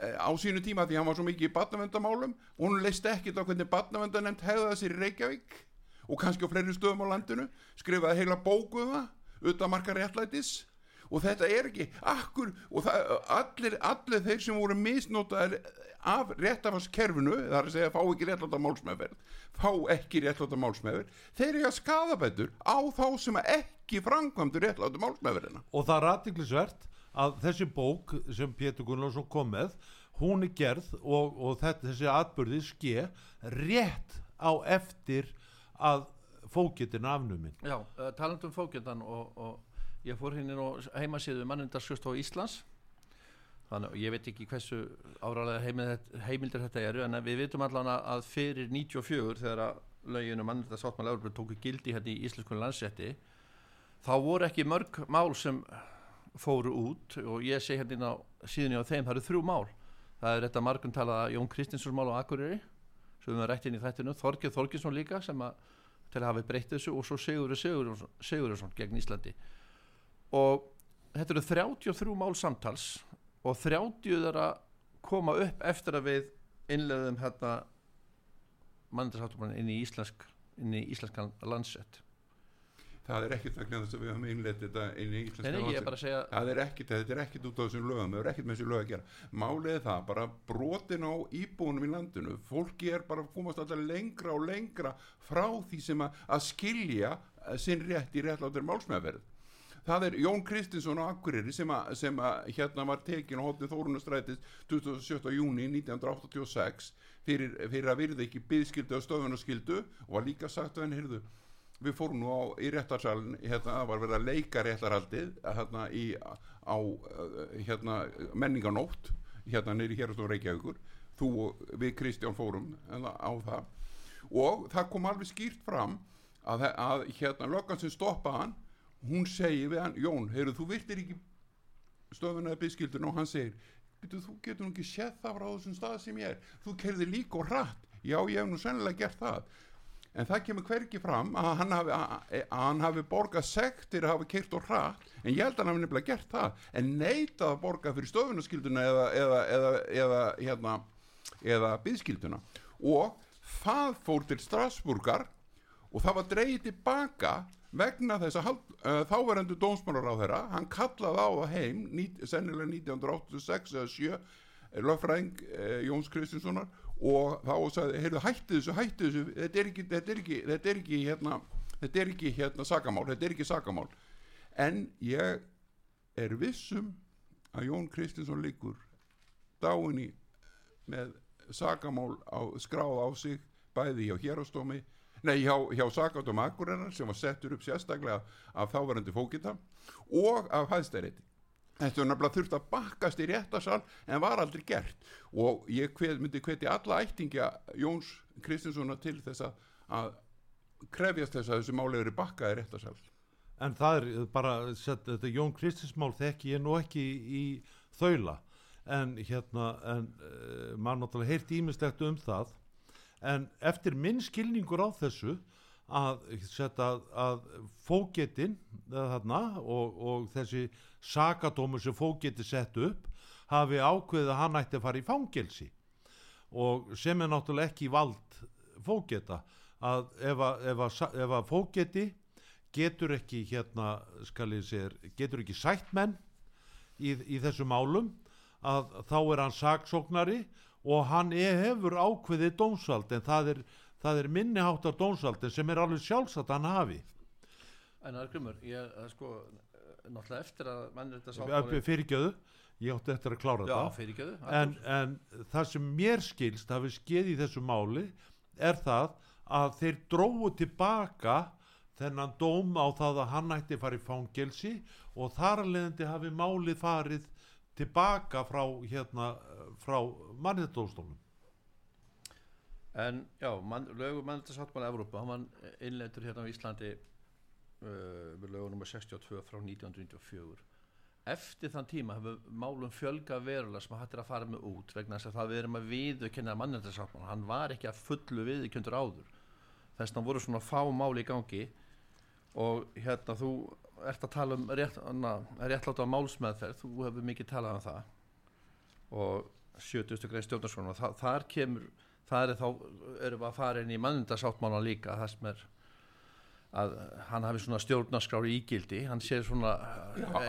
eh, á sínu tíma því hann var svo mikið í batnavendamálum og hún leist ekkit á hvernig batnavendanemt hefða sér í Reykjavík og kannski á fleiri stöðum á landinu. Skrifaði heila bóku um utan marka réttlætis og þetta er ekki akkur og það, allir, allir þeir sem voru misnotaðir af réttafaskerfinu það er að segja fá ekki réttláta málsmeðverð fá ekki réttláta málsmeðverð þeir eru að skadabætur á þá sem ekki framkvæmdu réttláta málsmeðverðina og það er aðtiklisvert að þessi bók sem Pétur Gunnlaugsson kom með hún er gerð og, og þetta, þessi atbyrði ske rétt á eftir að fókitin afnumin Já, uh, talandum fókjöndan og, og ég fór hérna á heimasíðu mannundarskjöst á Íslands. Þannig að ég veit ekki hversu áralega heimild, heimildir þetta eru en við vitum allan að, fyrir 94 þegar að löginu mannundarsáttmál Európa tóku gildi hérna í íslenskunni landsetti þá voru ekki mörg mál sem fóru út. Og ég segi hérna inn á þeim, það eru þrjú mál. Það er þetta margum talaða Jón Kristinsson mál á Akureyri sem við erum rætt inn í þættinu Þorgeir Þorginsson líka sem að til að hafa breytt þessu og svo Sigurður Sigurðarsson gegn Íslandi og þetta eru 33 mál samtals og 30 þeirra koma upp eftir að við innleðum hérna mannindasáttumann inn í íslensk inn í íslenskan landsett það er ekkit vegna þess að við höfum innleitt þetta inn í íslenska Nei, nei, ég landsrétt. bara að segja það er ekkit, þetta er ekkit út á þessum lögum það er ekkit með þessu lög að gera. Málið er það, bara brotin á íbúinum í landinu. Fólki er bara að komast alltaf lengra og lengra frá því sem að, að skilja sinn rétt í réttláttir málsmeðverð það er Jón Kristinsson á Akureyri sem að, sem að hérna var tekin á hóttið Þórunastrætis 27. júni 1986 fyrir, fyrir að virða ekki byðskildu og stöðunarskildu og var líka sagt að henni heyrðu við fórum nú á, í réttarsalinn hérna, var verið að leika réttarhaldið hérna, í, á hérna, menninganótt hérna nýri hérastóð Reykjavíkur þú og við Kristján fórum hérna, á það og það kom alveg skýrt fram að, að hérna löggan sem stoppaði hann hún segir við hann, Jón, heyrðu þú virtir ekki stöðuna eða byggskildun og hann segir "Bíddu, þú getur ekki séð það frá þessum stað sem ég er? Þú kerði líka og rætt já ég hef nú sennilega gert það. En það kemur hvergi fram að hann hafi, að, að hann hafi borgað sektir að hafa kert og hratt en ég held að hann hafi nefnilega gert það. En neitað að borga fyrir stofunaskilduna eða, eða, eða, eða, hérna, eða byðskilduna og það fór til Strasburgar og það var dreigið tilbaka vegna þess að uh, þáverendu dómsmálar á þeirra, hann kallaði á það heim ní, sennilega 1986 eða 7 lögfræðing uh, Jóns Kristinssonar og þá sagði, heyrðu hættu þessu, hættu þessu þetta er ekki, þetta er ekki, þetta er ekki hérna, þetta er ekki hérna sakamál, þetta er ekki sakamál. En ég er vissum að Jón Kristinsson líkur dáin í með sakamál á, skráð á sig bæði hjá hérastómi nei hjá, hjá sakadóm Akureyrar sem var settur upp sérstaklega af þáverandi fókita og af hæðstæriði Þetta er nefnilega þurft að bakkast í réttasal en var aldrei gert. Og ég hvet, myndi hveti alla ættingja Jóns Kristinssona til þess að, krefjast þess að þessu máli eru bakkað í réttasal. en það er bara þetta Jón Kristinsmál þekki ég nú ekki í, í þaula. En hérna en, uh, maður náttúrulega heyrt ímislegt um það en eftir minn skilningur á þessu að, að, að fógetin þarna og, og þessi sakadómur sem fógeti sett upp hafi ákveðið að hann ætti að fara í fangelsi. Og sem er náttúrulega ekki vald fógeta að ef að, ef að, ef að fógeti getur ekki hérna segja, getur ekki sætt menn í, í þessu málum að þá er hann saksóknari og hann er, hefur ákveðið dómsvald en það er, það er minniháttar dómsvaldin sem er alveg sjálfsagt að hann hafi. En það grumur, ég, eh, sko, eh, náttúrulega eftir að þetta Sáttmáli... fyrirgjöðu, ég átti eftir að klára Já, það en, en það sem mér skilst hafi skeið í þessu máli er það að þeir dróðu tilbaka þennan dóm á það að hann ætti fara í fangelsi og þar að leiðandi hafi málið farið tilbaka frá hérna frá mannhettóstólum En já, man, lögum mannaldarsáttmála Evrópa, hann var innleitur hérna á Íslandi uh, með lögum nr. 62 frá 1994 eftir þann tíma hefur málum fjölga verulega sem hættir að fara með út vegna þess að það við erum að viðurkenna mannendarsáttmála, hann var ekki að fullu viðurkendur áður. Þess að voru svona fá máli í gangi og hérna þú ert að tala um rétt, réttláta málsmeðferð, þú hefur mikið talað um það. Og 70. grein stjórnarskóna og það, þar kemur það er þá, erum við að fara inn í mannendarsáttmála líka, það sem er að hann hafi svona stjórnarskrári ígildi, hann sé svona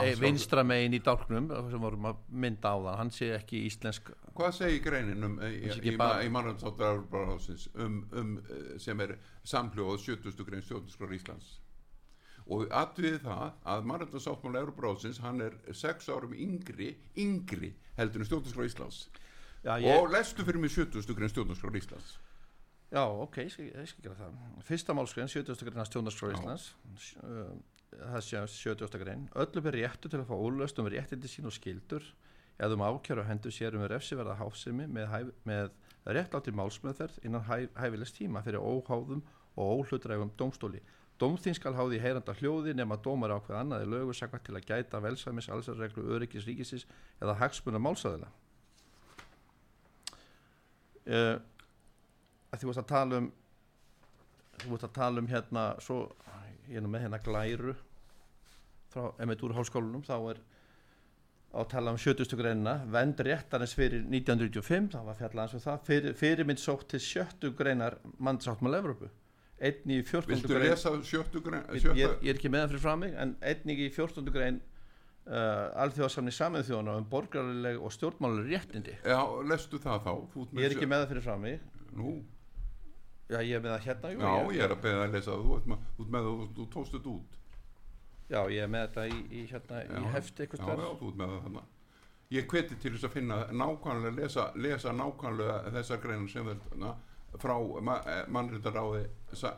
e, vinstra megin í dálknum sem vorum að mynda á það, hann sé ekki íslensk Hvað segir greinin um, í, í, í, mannarnsáttarárásins um, um, eh, sem er samhljóð 70. grein stjórnarskrar Íslands og aðvið það að mannarnsáttmála Európaráðsins hann er sex árum yngri yngri heldur en stjórnarskrar Íslands Já, ég, og lestu fyrir mig 70. grein stjórnarskrar Íslands já ok, ég skal, ég skal gera það Fyrsta málskrein, 70. grein stjórnarskrá. Íslands uh, það sé 70. grein Öllum er réttu til að fá úrlöst um réttindi sín og skildur eða um ákjör og hendur sér um refsiverða hásemi með, hæf, með réttlátti málsmeðferð innan hæf, hæfilegs tíma fyrir óháðum og óhlutrægum dómstóli. Dómþín skal háði heyranda hljóði nema dómar ákveð annað í lögu sakvært til að gæta velsæmis, allsarreglu, öryggis ríkisins eða hagsmuna málsæðila. Uh, að þú varst að tala um þú varst að tala um hérna svo, ég er nú með hérna glæru frá emitt úr háskólanum þá er á að tala um 70. greinina vend réttarins fyrir 1995 það var fjallað eins og það fyrir, fyrirmynd sótt til 70 greinar mannsáttmála Evrópu einnig í 14. Viltu grein ég, ég, ég er ekki með það fyrir frá mig en einnig í 14. grein uh, alþjóðasamni samið þjóðana um borgarleg og stjórnmáluleg réttindi. Já, lestu það þá. Ég er ekki sjö- með það fyrir frá mig. Nú, já ég er með það hérna jú, já, ég er að beða að lesa Þú þú, þú, þú tókst þetta út. Já ég er með þetta í, í, hérna, í Já, hefti Já, já, þú ert með það þannig Ég hveti til þess að finna nákvæmlega lesa, lesa nákvæmlega þessar greinar sem þetta frá ma mannréttaráði sa,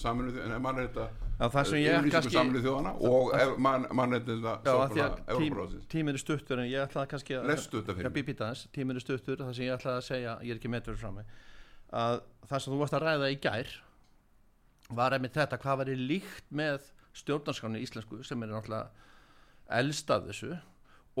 saminu mannrétta Já, það sem ég kannski- saminu þjóðana og ef- mann- mannréttinda Já, af því að tím, Európaráðsins tíminn er stuttur en ég kannski að aðeins, tíminn er stuttur það sem ég ætlaði að segja, ég er ekki með frá mig að það sem þú varst að ræða í gær var einmitt þetta hvað var líkt með stjórnarskránu íslensku sem er náttúrulega elst af þessu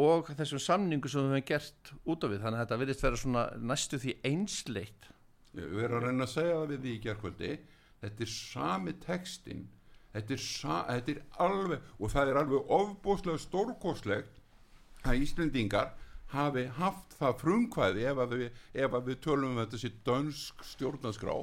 og þessum samningu sem við hefum gert út af við. Þannig að þetta virðist vera svona næstu því einsleitt Við erum að reyna að segja það við því í gerkvöldi þetta er sami textin þetta er, sa, þetta er alveg og það er alveg ofbúslega stórkoslegt að Íslendingar hafi haft það frumkvæði ef að við, ef að við tölum um þetta sér dönsk stjórnarskrá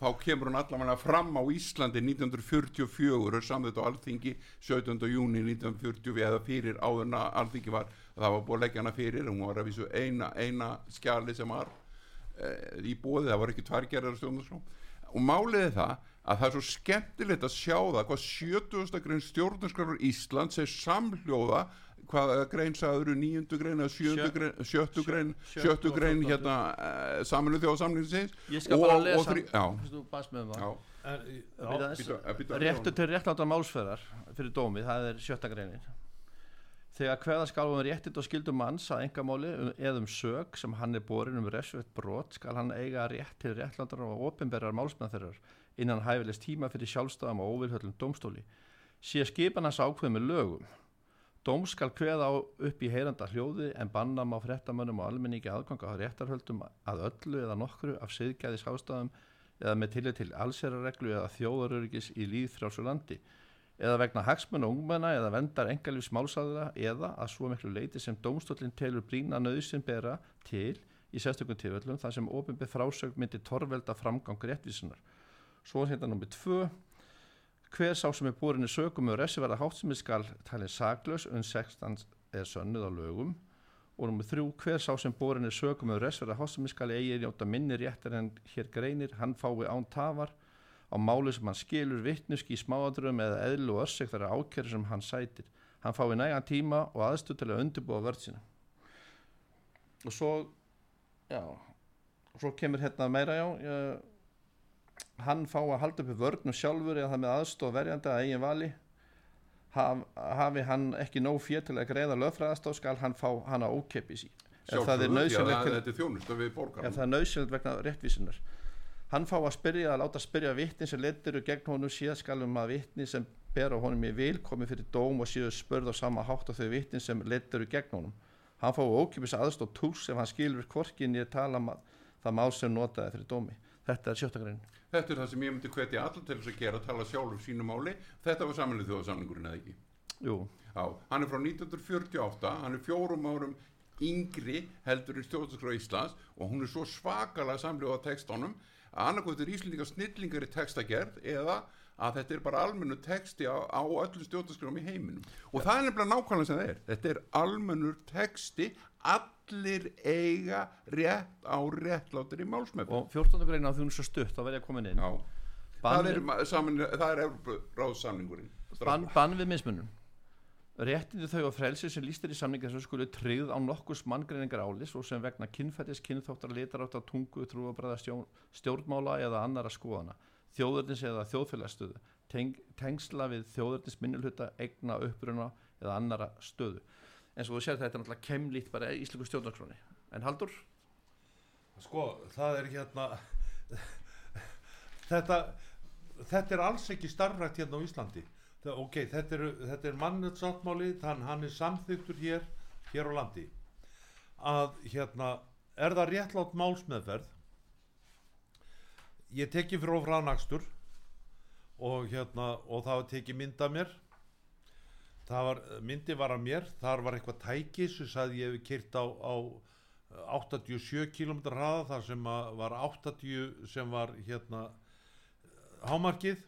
þá kemur hún allavega fram á Íslandi 1944 er samþýtt á Alþingi 17. júni 1940 eða fyrir áðurna Alþingi var það var búið að leggja hana fyrir hún var að vísu eina, eina skjali sem var í bóði, það var ekki tværgerðar stjórnarskrá. Og málið er það að það er svo skemmtilegt að sjá það hvað 70. grein stjórnarskrafur Íslands er samhljóða hvað grein sagður nýjundu grein eða sjöttu Sjö- grein, sjöttu grein, sjöttu sjöttu og grein fjórtándu. hérna uh, saminu þjóðsamlingsins Ég skal bara lesa eh, réttu til réttláta málsferðar fyrir dómi, það er sjötta greinin þegar hverða skal um réttind og skildum manns að engamáli eða um sög sem hann er borin um refsvett brot skal hann eiga rétt til réttlátar og opinberrar málsmeðferðar innan hæfilegs tíma fyrir sjálfstæðum og óvilhöllum dómstóli. Sé skipan hans ákveð með lögum. Dóm skal kveða á upp í heyranda hljóði en banna má fréttamönnum og almenningi aðganga á réttarhöldum að öllu eða nokkru af siðgæðis ástæðum eða með tillit til allserareglu eða þjóðaröryggis í líðfrjálsu landi eða vegna hagsmunna ungmenna eða vendar engalífs málsæðra eða að svo miklu leiti sem dómstóllin telur brína nöðsin bera til í sérstökum tilfellum þar sem ofinbið frásög myndi torvelda framgang réttvísunar. Svo hérna nummið tvö hver sá sem er borin í sögum með refsiverða háttsemi skal talin saklaus um 16 er sönnuð á lögum og nummið þrjú hver sá sem borin er sögum með refsiverða háttsemi skal eigi njóta minni réttar en hér greinir hann fái án tafar á máli sem hann skilur vittnuski í smáadröðum eða eðlu og össek þar ákjörður sem hann sætir. Hann fái nægan tíma og aðstöð til að undirbúa vörð sína. Og svo já og svo kemur hérna meira já, já hann fá að halda uppi vörnum sjálfur eða það með aðstof verjandi að eigin vali. Haf, hafi hann ekki nóg fér til að greiða lögfræðastof skal hann fá hana ókeppis í. Ef það er að nöðsynlegt vegna réttvísunar hann fá að spyrja að láta spyrja vitni sem leittir gegn honum síðan skal um að vitni sem bera honum í vil komið fyrir dóm og séu spörð á sama hátt á þau vittin sem leittur í gegn honum. Hann fái ókipis aðstóð tús ef hann skilur hvorkin ég tala ma það mál sem notaði fyrir dómi. Þetta er sjötta grein Þetta er það sem ég myndi hvetja allir til þess að gera, tala sjálfur sínu máli. Þetta var samanlega þjóðasamningurinn eða ekki. Jú, Já, hann er frá 1948, hann er fjórum árum yngri heldur í stjórnarskrá Íslands og hún er svo svakalega samljóða textunum að annarkvæmtur Íslendingar snillingar í textagerð eða að þetta er bara almennu texti á, á öllum stjórnarskrám í heiminum. Og það er nefnilega nákvæmlega sem það er. Þetta er almennur texti allir eiga rétt á réttlátur í málsmeðferð. Og 14. grein á því hún er svo stutt verð ég að koma inn. Bann það er, það er Evrópuráðssamningurinn. Bann, bann við mismunum réttindi þau og frelsi sem lístir í samninga sem skulu tryggð á nokkus manngreiningar ális og sem vegna kynfættis, kynþóttar, litarátt á tungu, trúabræða stjórn, stjórnmála eða annara skoðana þjóðurnis eða þjóðfélagsstöðu teng, tengsla við þjóðurnis minnilhuta eigna uppruna eða annara stöðu. Eins og þú sér þetta er náttúrulega kemlít bara í íslensku stjórnarkróni en Haldur, Sko, það er hérna þetta þetta er alls ekki starfrækt hérna á Íslandi það, ok, þetta er, er mannetsáttmáli þann hann er samþyktur hér hér á landi. Að hérna, er það réttlátt málsmeðferð? Ég teki fyrir ofra nákstur og hérna og það var tekið mynd af mér. Var, myndi var af mér þar var eitthvað tæki sem sagði ég hef kyrt á, á 87 km hraða þar sem að var 80 sem var hérna hámarkið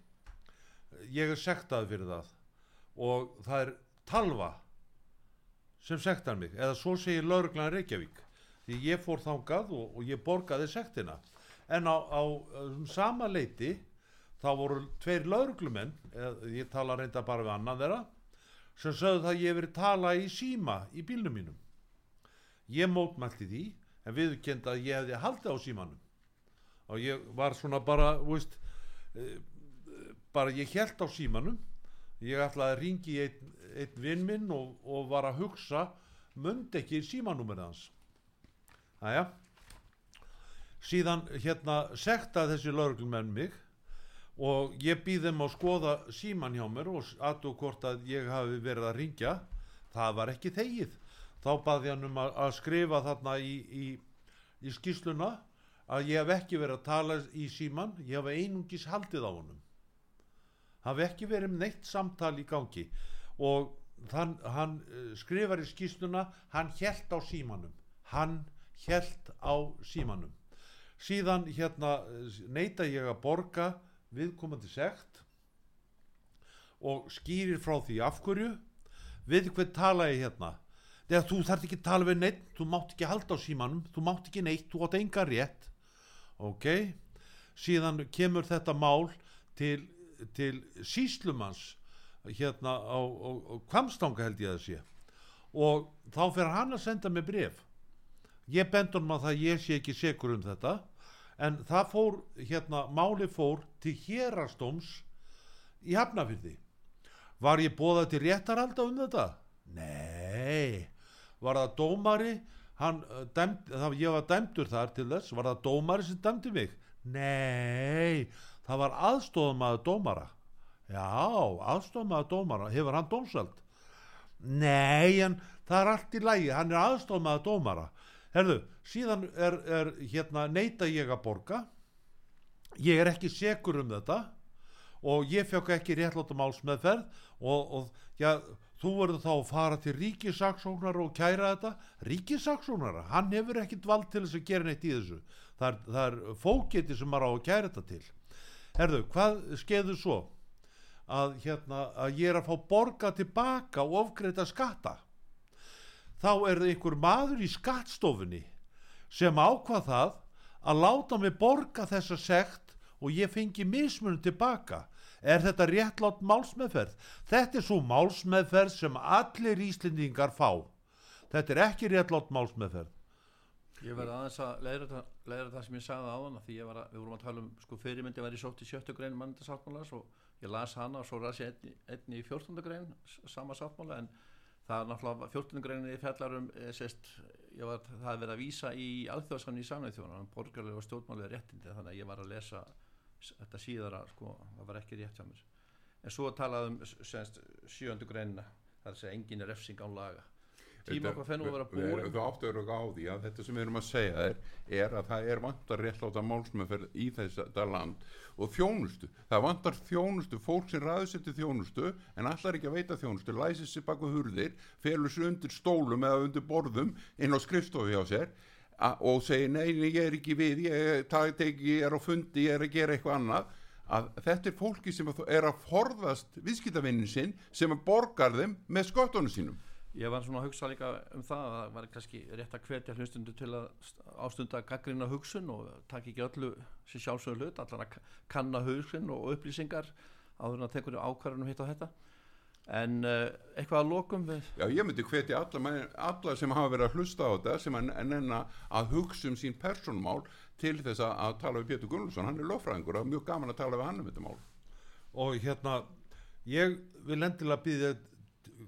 ég er sektaði fyrir það. Og það er talva sem sektar mig eða svo segir lauruglan Reykjavík. Því ég fór þangað og, og ég borgaði sektina. En á, á um, sama leiti þá voru tveir lauruglumenn ég tala reynda bara við annan þeirra sem sögðu það að ég hef verið tala í síma í bílnum mínum. Ég mótmælti því en viðurkend að ég hefði haldið á símanum. Og ég var svona bara veist, eh, bara ég held á símanum. Ég ætlaði að ringi einn, einn vinn minn og, og var að hugsa mundi ekki símanúmer hans? Aðja síðan hérna sektaði þessi lauruglumenn mig og ég býð þeim að skoða síman hjá mér og aðtú hvort að ég hafi verið að ringja það var ekki þegið. Þá baði hann um að, að skrifa þarna í, í, í skýsluna að ég hef ekki verið að tala í síman ég hef einungis haldið á honum hafi ekki verið um neitt samtal í gangi. Og þann, hann eh, skrifar í skýsluna hann hjælt á símanum. Hann hjælt á símanum. Síðan hérna neita ég að borga viðkomandi sekt og skýrir frá því af hverju. Við hvern tala ég hérna? Þegar þú þarft ekki að tala við neitt þú mátt ekki halda á símanum þú mátt ekki neitt, þú átt enga rétt. Ok. Síðan kemur þetta mál til, til síslumans hérna á, á, á kvamstanga held ég að sé. Og þá fer hann að senda mig bref ég bendur hann að það ég sé ekki segur um þetta en það fór hérna, máli fór til hérastóms í Hafnafyrði var ég bóðað til réttaralda um þetta? Nei. Var það dómari hann, uh, dæmd, það, ég var dæmdur þar til þess var það dómari sem dæmdi mig? Nei það var aðstofamaður dómara. Já, aðstofamaður dómara. Hefur hann dómsveld? Nei, en það er allt í lægi hann er aðstofamaður dómara. Herðu, síðan er, er hérna neita ég að borga. Ég er ekki segur um þetta. Og ég fjökk ekki réttláta málsmeðferð og, og já, þú verður þá að fara til ríkisaksóknar og kæra þetta. Ríkisaksóknar, hann hefur ekkit vald til þess að gera neitt í þessu. Það er, það er fókiti sem maður á að kæra þetta til herðu, hvað skeiður svo? Að, hérna, að ég er að fá borga tilbaka og ofgreita skatta. Þá er það einhver maður í skattstofunni sem ákvað það að láta mig borga þessa sekt og ég fengi mismunum tilbaka. Er þetta réttlátt málsmeðferð? Þetta er svo málsmeðferð sem allir íslendingar fá. Þetta er ekki réttlátt málsmeðferð Ég verði aðeins að leiðra, það sem ég sagði á hana því ég að, við vorum að tala um sko fyrirmyndi var í sótt í sjöttu grein mannendasáttmálas og ég las hana og svo las ég einni, einni í fjórtundu grein sama sáttmála en það er náttúrulega fjórtundu grein fjallar um e, sest, ég var, það er verið að vísa í alþjóðskann í samnæð þjóðan um borgarlega og stjórnmálega réttindi þannig að ég var að lesa þetta síðara sko, það var ekki rétt hjá mér. En svo er talað um semst, sjöndu greinina það er að segja engin refsing án laga tíma okkar fennum að vera Við- við- búin Þú áttur að á því að þetta sem við erum að segja er, er að það er vantar réttláta málsmeðferð í þetta land og þjónustu. Það vantar þjónustu, fólk sem ræður sér til þjónustu en allar ekki að veita þjónustu, læsir sér baku hurðir, felur sér undir stólum eða undir borðum inn á skrifstofu hjá sér og segir nei, nei, ég er ekki við, ég, teki, ég er á fundi, ég er að gera eitthvað annað. Að þetta er fólki sem er að forðast viðskiptavinnin sinn sem borgar þeim með sköttunum sínum ég var svona að hugsa líka um það að það var kannski rétt að hvetja hlustundu til að ástunda gaggrina hugsun og taka ekki öllu sér sjálfsögur hlut, allan að ka- kanna hugsun og upplýsingar áður en að tekur ákvarðunum hitt á þetta en uh, eitthvað að lokum við Já, ég myndi hvetja alla, menn- alla sem hafa verið að hlusta á þetta sem að nenna að hugsa um sín persónmál til þess að, að tala við Pétur Gunnarsson, hann er löffræðingur og mjög gaman að tala við hann um þetta mál. og hérna ég vil endilega býða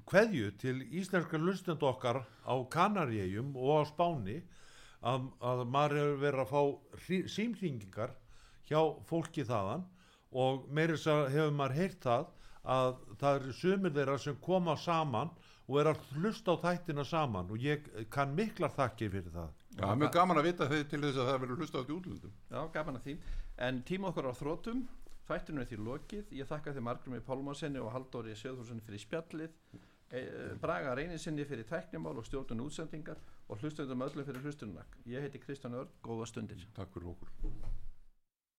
kveðju til íslenska hlustend okkar á Kanaríum og á Spáni að, að maður hefur verið að fá símringingar hjá fólki þaðan og meiri þess að hefur maður heyrt það að það eru sumir þeirra sem koma saman og er að hlusta á þættina saman og ég kann miklar þakki fyrir það Já, það er mjög gaman að vita þau til þess að það verður hlusta á þetta í útlöndum. Já, gaman að því. En tíma okkur á þrótum, þættinu er því lokið. Ég þakka þið Margrumi Pálmarsinni og Halldóri Sjöðhússon fyrir spjallið, e, Braga Reynisinni fyrir tæknimál og stjórnun útsendingar og hlustundum öllum fyrir hlustununa. Ég heiti Kristján Örn, góða stundir. Takk fyrir okkur.